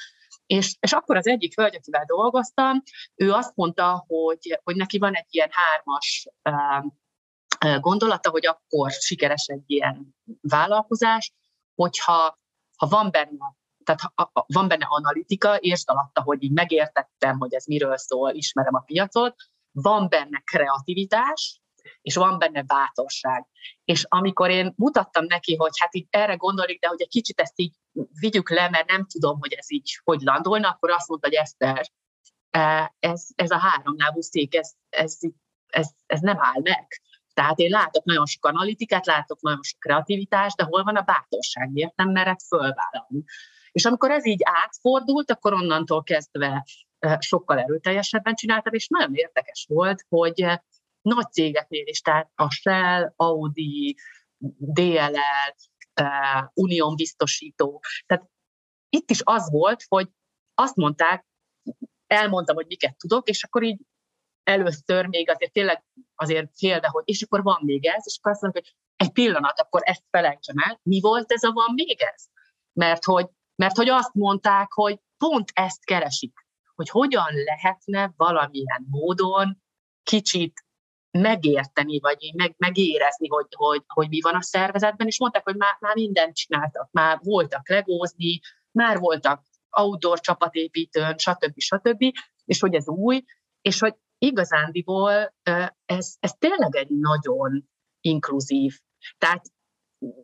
És, és akkor az egyik hölgy, akivel dolgoztam, ő azt mondta, hogy, hogy neki van egy ilyen hármas gondolata, hogy akkor sikeres egy ilyen vállalkozás, hogyha ha van benne tehát ha, van benne analitika, értsd alatta, hogy így megértettem, hogy ez miről szól, ismerem a piacot, van benne kreativitás, és van benne bátorság. És amikor én mutattam neki, hogy hát így erre gondolik, de hogy egy kicsit ezt így vigyük le, mert nem tudom, hogy ez így hogy landolna, akkor azt mondta, hogy Eszter, e, ez, ez a háromlábú szék, ez, ez, ez, ez nem áll meg. Tehát én látok nagyon sok analitikát, látok nagyon sok kreativitást, de hol van a bátorság, miért nem mered fölvállalni. És amikor ez így átfordult, akkor onnantól kezdve e, sokkal erőteljesebben csináltam, és nagyon érdekes volt, hogy nagy cégeknél is, tehát a Shell, Audi, DLL, uh, Unión biztosító. Tehát itt is az volt, hogy azt mondták, elmondtam, hogy miket tudok, és akkor így először még azért tényleg azért félve, hogy és akkor van még ez, és akkor azt mondjuk, hogy egy pillanat, akkor ezt felejtsem el, mi volt ez a van még ez? Mert hogy, mert hogy azt mondták, hogy pont ezt keresik, hogy hogyan lehetne valamilyen módon kicsit megérteni, vagy meg, megérezni, hogy, hogy, hogy mi van a szervezetben, és mondták, hogy már, már mindent csináltak, már voltak legózni, már voltak outdoor csapatépítőn, stb. stb., és hogy ez új, és hogy igazándiból ez, ez tényleg egy nagyon inkluzív. Tehát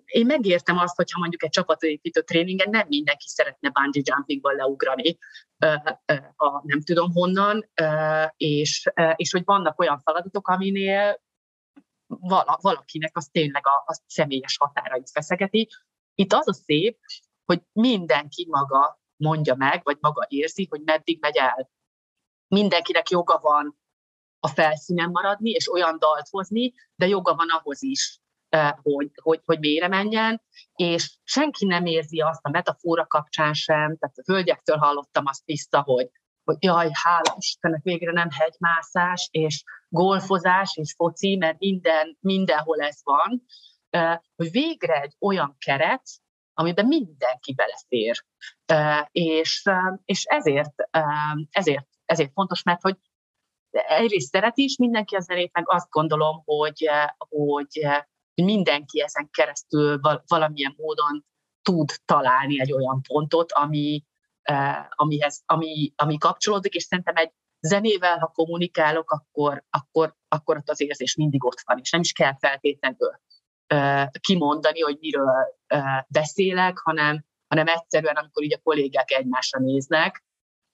én megértem azt, hogyha mondjuk egy csapatépítő tréningen nem mindenki szeretne bungee jumpingban leugrani, a nem tudom honnan, és, és hogy vannak olyan feladatok, aminél vala, valakinek az tényleg a, a személyes határait feszegeti. Itt az a szép, hogy mindenki maga mondja meg, vagy maga érzi, hogy meddig megy el. Mindenkinek joga van a felszínen maradni, és olyan dalt hozni, de joga van ahhoz is, hogy, hogy, hogy mélyre menjen, és senki nem érzi azt a metafora kapcsán sem, tehát a hölgyektől hallottam azt vissza, hogy, hogy jaj, hála Istennek, végre nem hegymászás, és golfozás, és foci, mert minden, mindenhol ez van, hogy végre egy olyan keret, amiben mindenki belefér. És, és ezért, ezért, ezért fontos, mert hogy egyrészt szereti is mindenki a zenét, meg azt gondolom, hogy, hogy hogy mindenki ezen keresztül valamilyen módon tud találni egy olyan pontot, ami, eh, amihez, ami, ami kapcsolódik, és szerintem egy zenével, ha kommunikálok, akkor, akkor, akkor ott az érzés mindig ott van, és nem is kell feltétlenül eh, kimondani, hogy miről eh, beszélek, hanem, hanem egyszerűen, amikor így a kollégák egymásra néznek,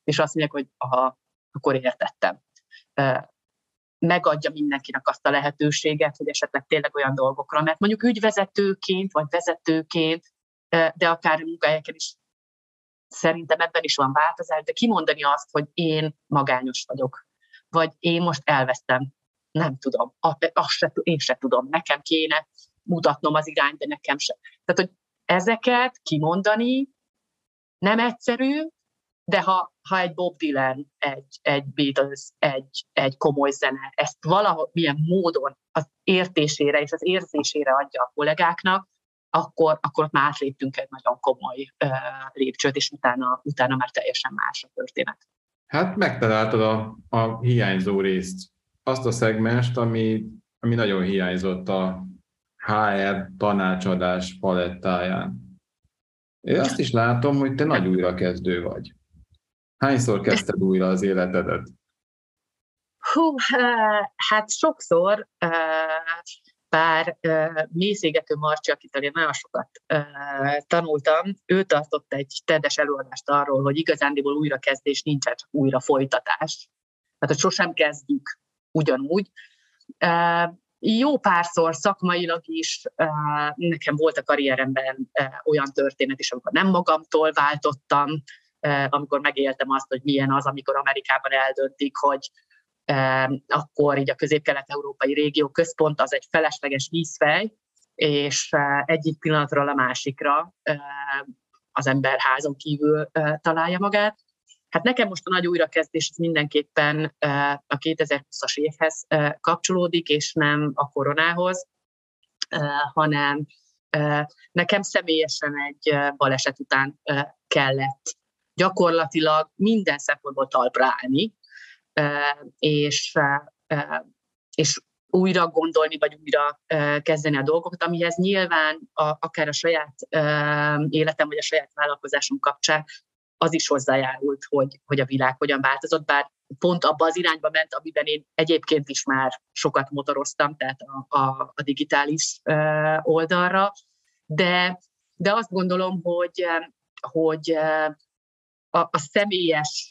és azt mondják, hogy aha, akkor értettem megadja mindenkinek azt a lehetőséget, hogy esetleg tényleg olyan dolgokra, mert mondjuk ügyvezetőként, vagy vezetőként, de akár munkahelyeken is szerintem ebben is van változás, de kimondani azt, hogy én magányos vagyok, vagy én most elvesztem, nem tudom, azt se, én se tudom, nekem kéne mutatnom az irányt, de nekem se. Tehát, hogy ezeket kimondani nem egyszerű, de ha, ha egy Bob Dylan, egy, egy Beatles, egy, egy komoly zene, ezt valahol milyen módon az értésére és az érzésére adja a kollégáknak, akkor, akkor már átléptünk egy nagyon komoly uh, lépcsőt, és utána, utána már teljesen más a történet. Hát megtaláltad a, a hiányzó részt, azt a szegmest, ami, ami nagyon hiányzott a HR tanácsadás palettáján. Én azt is látom, hogy te nagy újrakezdő vagy. Hányszor kezdted újra az életedet? Hú, hát sokszor, bár mészégető Marcsi, akitől én nagyon sokat tanultam, ő tartott egy tedes előadást arról, hogy igazándiból újrakezdés nincsen, csak újra folytatás. Tehát, hogy sosem kezdjük ugyanúgy. Jó párszor szakmailag is nekem volt a karrieremben olyan történet is, amikor nem magamtól váltottam, amikor megéltem azt, hogy milyen az, amikor Amerikában eldöntik, hogy akkor így a közép-kelet-európai régió központ az egy felesleges vízfej, és egyik pillanatról a másikra az ember házon kívül találja magát. Hát nekem most a nagy újrakezdés mindenképpen a 2020-as évhez kapcsolódik, és nem a koronához. hanem nekem személyesen egy baleset után kellett gyakorlatilag minden szempontból talpra állni, és, és újra gondolni, vagy újra kezdeni a dolgokat, amihez nyilván a, akár a saját életem, vagy a saját vállalkozásom kapcsán az is hozzájárult, hogy, hogy a világ hogyan változott, bár pont abba az irányba ment, amiben én egyébként is már sokat motoroztam, tehát a, a, a digitális oldalra, de, de azt gondolom, hogy, hogy a, a személyes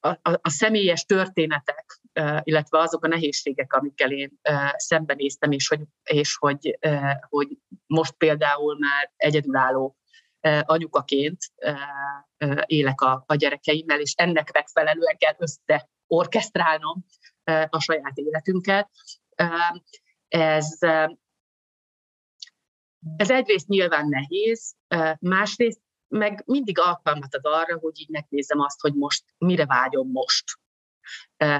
a, a, a személyes történetek, illetve azok a nehézségek, amikkel én szembenéztem, és hogy, és hogy, hogy most például már egyedülálló anyukaként élek a, a gyerekeimmel, és ennek megfelelően kell összeorkesztrálnom a saját életünket. Ez, ez egyrészt nyilván nehéz, másrészt meg mindig alkalmat ad arra, hogy így megnézem azt, hogy most mire vágyom most.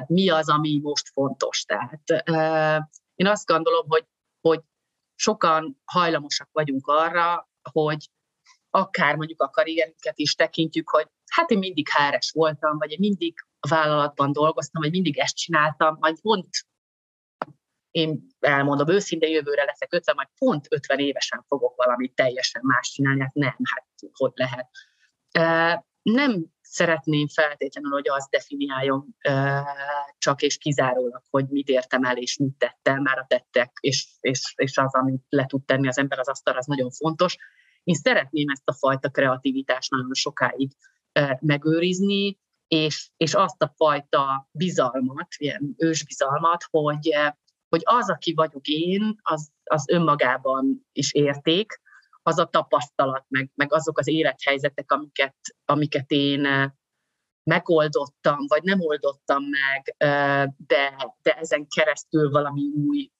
Mi az, ami most fontos. Tehát én azt gondolom, hogy, hogy sokan hajlamosak vagyunk arra, hogy akár mondjuk a karrierünket is tekintjük, hogy hát én mindig háres voltam, vagy én mindig vállalatban dolgoztam, vagy mindig ezt csináltam, majd pont én elmondom őszintén, jövőre leszek 50, majd pont 50 évesen fogok valamit teljesen más csinálni, hát nem, hát hogy lehet. Nem szeretném feltétlenül, hogy azt definiáljon csak és kizárólag, hogy mit értem el és mit tettem, már a tettek, és, és, és az, amit le tud tenni az ember az asztalra, az nagyon fontos. Én szeretném ezt a fajta kreativitást nagyon sokáig megőrizni, és, és azt a fajta bizalmat, ilyen ősbizalmat, hogy, hogy az, aki vagyok én, az, az önmagában is érték, az a tapasztalat, meg, meg azok az élethelyzetek, amiket, amiket én megoldottam, vagy nem oldottam meg, de, de ezen keresztül valami új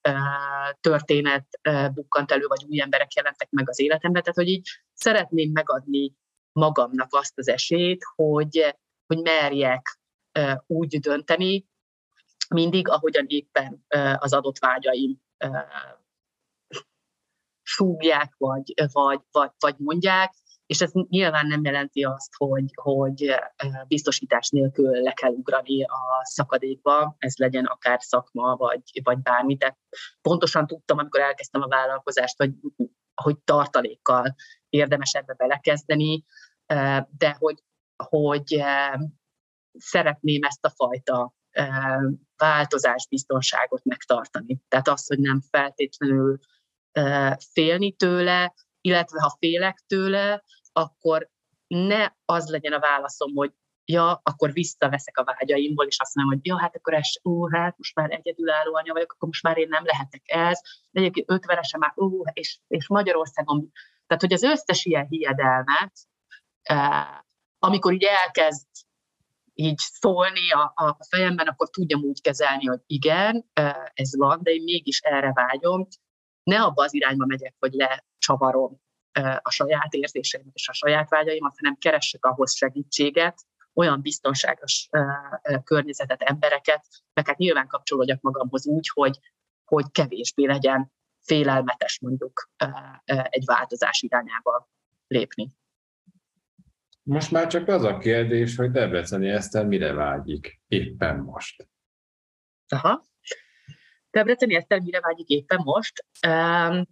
történet bukkant elő, vagy új emberek jelentek meg az életemben. Tehát, hogy így szeretném megadni magamnak azt az esélyt, hogy, hogy merjek úgy dönteni, mindig, ahogyan éppen az adott vágyaim súgják, vagy, vagy, vagy, vagy mondják, és ez nyilván nem jelenti azt, hogy, hogy biztosítás nélkül le kell ugrani a szakadékba, ez legyen akár szakma, vagy, vagy bármi. Tehát pontosan tudtam, amikor elkezdtem a vállalkozást, hogy, hogy tartalékkal érdemes ebbe belekezdeni, de hogy, hogy szeretném ezt a fajta változásbiztonságot megtartani. Tehát az, hogy nem feltétlenül félni tőle, illetve ha félek tőle, akkor ne az legyen a válaszom, hogy ja, akkor visszaveszek a vágyaimból, és azt mondom, hogy ja, hát akkor ez, ó, hát most már egyedülálló anya vagyok, akkor most már én nem lehetek ez, de egyébként ötvenesen már, ó, és, és Magyarországon, tehát hogy az összes ilyen hiedelmet, amikor így elkezd így szólni a, a fejemben, akkor tudjam úgy kezelni, hogy igen, ez van, de én mégis erre vágyom. Ne abba az irányba megyek, hogy lecsavarom a saját érzéseimet és a saját vágyaimat, hanem keressek ahhoz segítséget, olyan biztonságos környezetet, embereket, meg hát nyilván kapcsolódjak magamhoz úgy, hogy, hogy kevésbé legyen félelmetes mondjuk egy változás irányába lépni. Most már csak az a kérdés, hogy Debreceni Eszter mire vágyik éppen most. Aha. Debreceni Eszter mire vágyik éppen most? Um,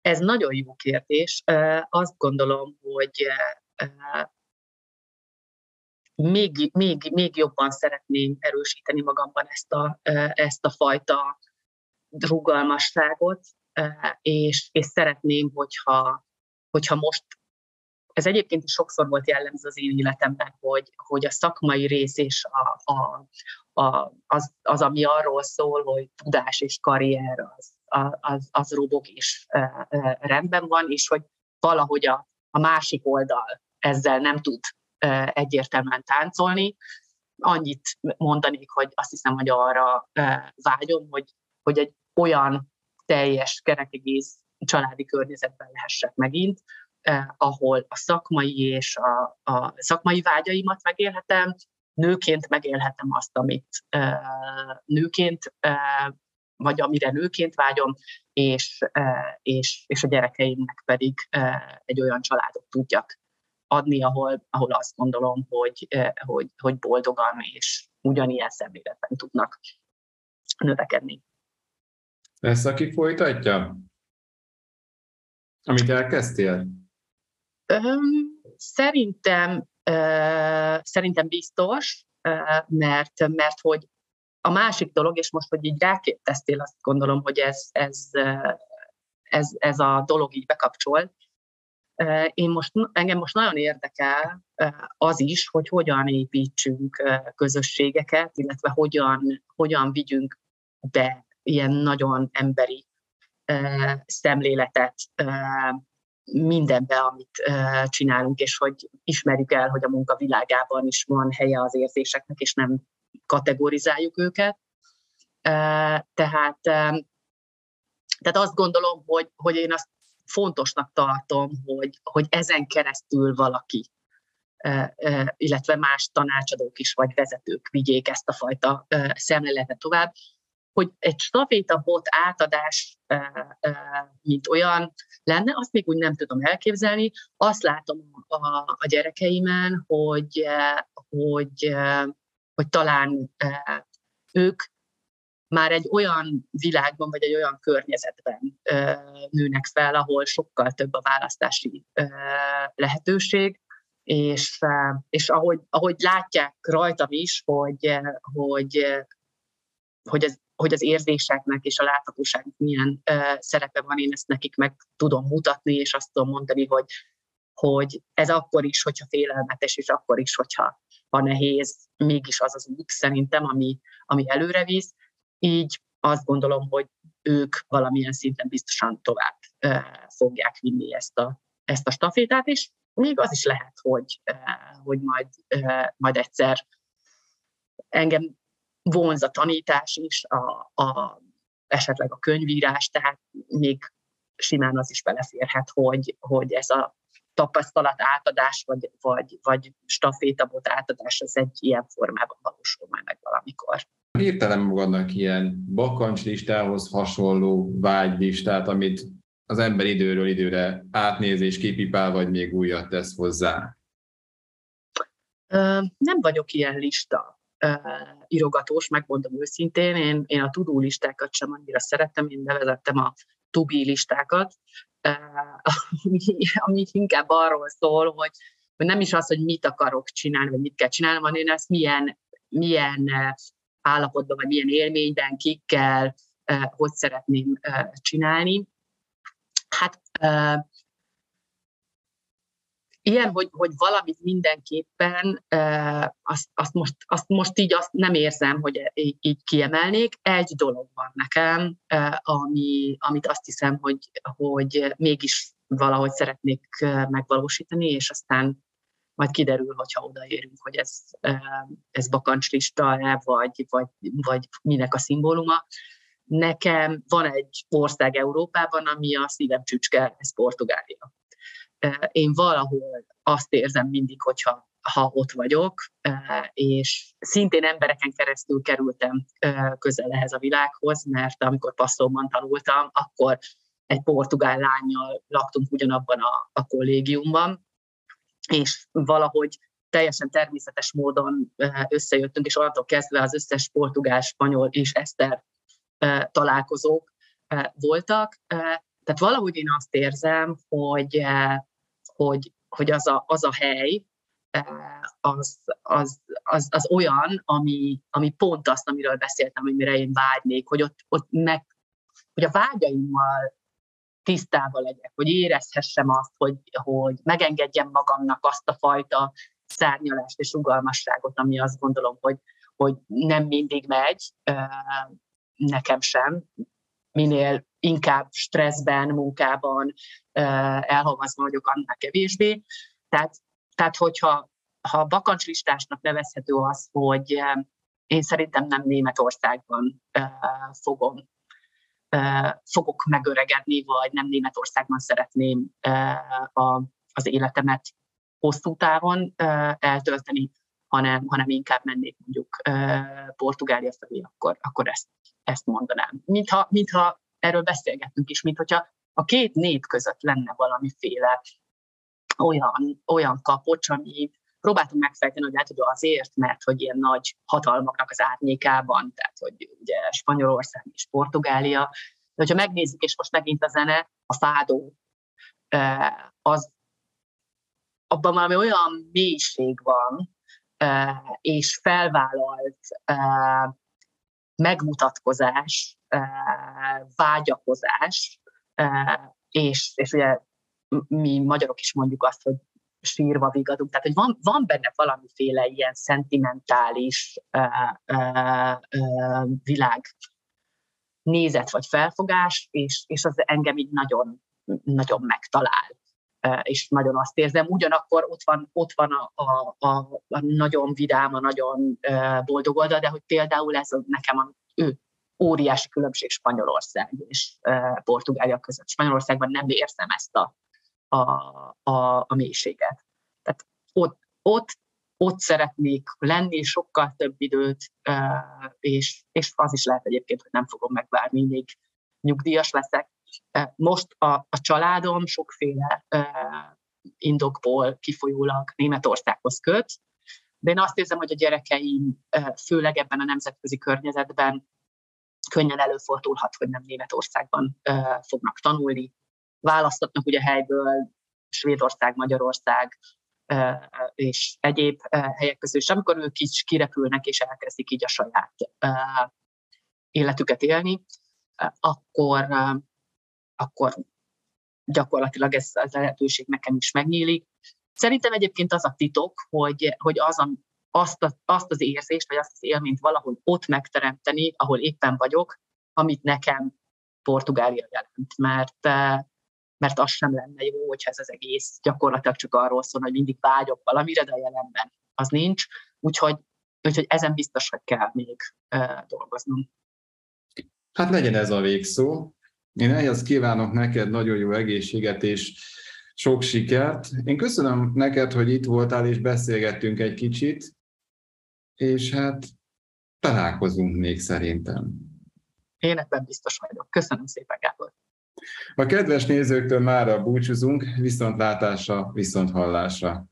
ez nagyon jó kérdés. Uh, azt gondolom, hogy uh, még, még, még jobban szeretném erősíteni magamban ezt a, ezt a fajta rugalmasságot, és, és szeretném, hogyha, hogyha most ez egyébként is sokszor volt jellemző az én életemben, hogy, hogy a szakmai rész és a, a, a, az, az, ami arról szól, hogy tudás és karrier, az, az, az robog és rendben van, és hogy valahogy a, a másik oldal ezzel nem tud egyértelműen táncolni. Annyit mondanék, hogy azt hiszem, hogy arra vágyom, hogy, hogy egy olyan teljes kerekegész családi környezetben lehessek megint, eh, ahol a szakmai és a, a szakmai vágyaimat megélhetem, nőként megélhetem azt, amit nőként, vagy amire nőként vágyom, és, és, és a gyerekeimnek pedig egy olyan családot tudjak adni, ahol, ahol azt gondolom, hogy, hogy, hogy boldogan és ugyanilyen szemléletben tudnak növekedni. Lesz, aki folytatja? Amit elkezdtél? Szerintem, szerintem biztos, mert, mert hogy a másik dolog, és most, hogy így rákérdeztél, azt gondolom, hogy ez, ez, ez, ez a dolog így bekapcsol. Én most, engem most nagyon érdekel az is, hogy hogyan építsünk közösségeket, illetve hogyan, hogyan vigyünk be ilyen nagyon emberi szemléletet mindenbe, amit csinálunk, és hogy ismerjük el, hogy a munka világában is van helye az érzéseknek, és nem kategorizáljuk őket. Tehát, tehát azt gondolom, hogy, hogy én azt fontosnak tartom, hogy, hogy ezen keresztül valaki, illetve más tanácsadók is, vagy vezetők vigyék ezt a fajta szemléletet tovább, hogy egy stafétabot átadás, mint olyan lenne, azt még úgy nem tudom elképzelni. Azt látom a, a gyerekeimen, hogy, hogy, hogy talán ők már egy olyan világban, vagy egy olyan környezetben nőnek fel, ahol sokkal több a választási lehetőség, és, és ahogy, ahogy látják rajtam is, hogy, hogy, hogy ez hogy az érzéseknek és a láthatóságnak milyen szerepe van, én ezt nekik meg tudom mutatni, és azt tudom mondani, hogy, hogy ez akkor is, hogyha félelmetes, és akkor is, hogyha ha nehéz, mégis az az út szerintem, ami, ami előre visz. Így azt gondolom, hogy ők valamilyen szinten biztosan tovább fogják vinni ezt a, ezt a stafétát, és még az is lehet, hogy, hogy majd, majd egyszer engem vonz a tanítás is, a, a, esetleg a könyvírás, tehát még simán az is beleférhet, hogy, hogy ez a tapasztalat átadás, vagy, vagy, vagy stafétabot átadás, az egy ilyen formában valósul majd meg valamikor. Hirtelen magadnak ilyen bakancslistához hasonló vágylistát, amit az ember időről időre átnéz és kipipál, vagy még újat tesz hozzá? Nem vagyok ilyen lista írogatós, megmondom őszintén. Én, én a tudó listákat sem annyira szeretem, én bevezettem a tubi listákat, ami, <laughs> ami inkább arról szól, hogy, hogy nem is az, hogy mit akarok csinálni, vagy mit kell csinálni, hanem én ezt milyen, milyen állapotban, vagy milyen élményben, kikkel, hogy szeretném csinálni. Hát ilyen, hogy, hogy valamit mindenképpen, azt, azt, most, azt most így azt nem érzem, hogy így, így kiemelnék. Egy dolog van nekem, ami, amit azt hiszem, hogy, hogy mégis valahogy szeretnék megvalósítani, és aztán majd kiderül, hogyha odaérünk, hogy ez, ez bakancslista-e, vagy, vagy, vagy minek a szimbóluma. Nekem van egy ország Európában, ami a szívem csücske, ez Portugália én valahol azt érzem mindig, hogyha ha ott vagyok, és szintén embereken keresztül kerültem közel ehhez a világhoz, mert amikor passzolban tanultam, akkor egy portugál lányjal laktunk ugyanabban a, a kollégiumban, és valahogy teljesen természetes módon összejöttünk, és onnantól kezdve az összes portugál, spanyol és eszter találkozók voltak. Tehát valahogy én azt érzem, hogy hogy, hogy az, a, az a hely, eh, az, az, az, az olyan, ami, ami pont azt, amiről beszéltem, amire én vágynék, hogy ott, ott meg, hogy a vágyaimmal tisztában legyek, hogy érezhessem azt, hogy, hogy megengedjem magamnak azt a fajta szárnyalást és rugalmasságot, ami azt gondolom, hogy, hogy nem mindig megy, eh, nekem sem, minél inkább stresszben, munkában elhalmazva vagyok, annál kevésbé. Tehát, tehát hogyha ha bakancslistásnak nevezhető az, hogy én szerintem nem Németországban fogom, fogok megöregedni, vagy nem Németországban szeretném az életemet hosszú távon eltölteni, hanem, hanem inkább mennék mondjuk Portugália felé, akkor, akkor ezt, ezt mondanám. Mintha, mintha erről beszélgetünk is, mint hogyha a két nép között lenne valamiféle olyan, olyan kapocs, ami próbáltam megfejteni, hogy lehet, hogy azért, mert hogy ilyen nagy hatalmaknak az árnyékában, tehát hogy ugye Spanyolország és Portugália, de hogyha megnézzük, és most megint a zene, a fádó, az abban valami olyan mélység van, és felvállalt megmutatkozás, vágyakozás, és, és ugye mi magyarok is mondjuk azt, hogy sírva vigadunk. Tehát, hogy van, van benne valamiféle ilyen szentimentális világ nézet vagy felfogás, és, és az engem így nagyon, nagyon megtalál és nagyon azt érzem. Ugyanakkor ott van, ott van a, a, a, a nagyon vidám, a nagyon boldog oldal, de hogy például ez nekem a, ő, óriási különbség Spanyolország és Portugália között. Spanyolországban nem érzem ezt a, a, a, a mélységet. Tehát ott, ott, ott szeretnék lenni, sokkal több időt, és, és az is lehet egyébként, hogy nem fogom megvárni, még nyugdíjas leszek. Most a, a családom sokféle indokból kifolyólag Németországhoz köt, de én azt érzem, hogy a gyerekeim főleg ebben a nemzetközi környezetben könnyen előfordulhat, hogy nem Németországban fognak tanulni, választatnak ugye helyből Svédország, Magyarország és egyéb helyek közül, és amikor ők is kirepülnek és elkezdik így a saját életüket élni, akkor, akkor gyakorlatilag ez a lehetőség nekem is megnyílik. Szerintem egyébként az a titok, hogy, hogy az a, azt, a, azt az érzést, vagy azt az élményt valahol ott megteremteni, ahol éppen vagyok, amit nekem Portugália jelent. Mert mert az sem lenne jó, hogyha ez az egész gyakorlatilag csak arról szól, hogy mindig vágyok valamire, de a jelenben az nincs. Úgyhogy, úgyhogy ezen biztos, hogy kell még uh, dolgoznom. Hát legyen ez a végszó. Én ehhez kívánok neked nagyon jó egészséget és sok sikert. Én köszönöm neked, hogy itt voltál és beszélgettünk egy kicsit, és hát találkozunk még szerintem. Én ebben biztos vagyok. Köszönöm szépen, Gábor. A kedves nézőktől mára búcsúzunk, viszontlátásra, viszonthallásra.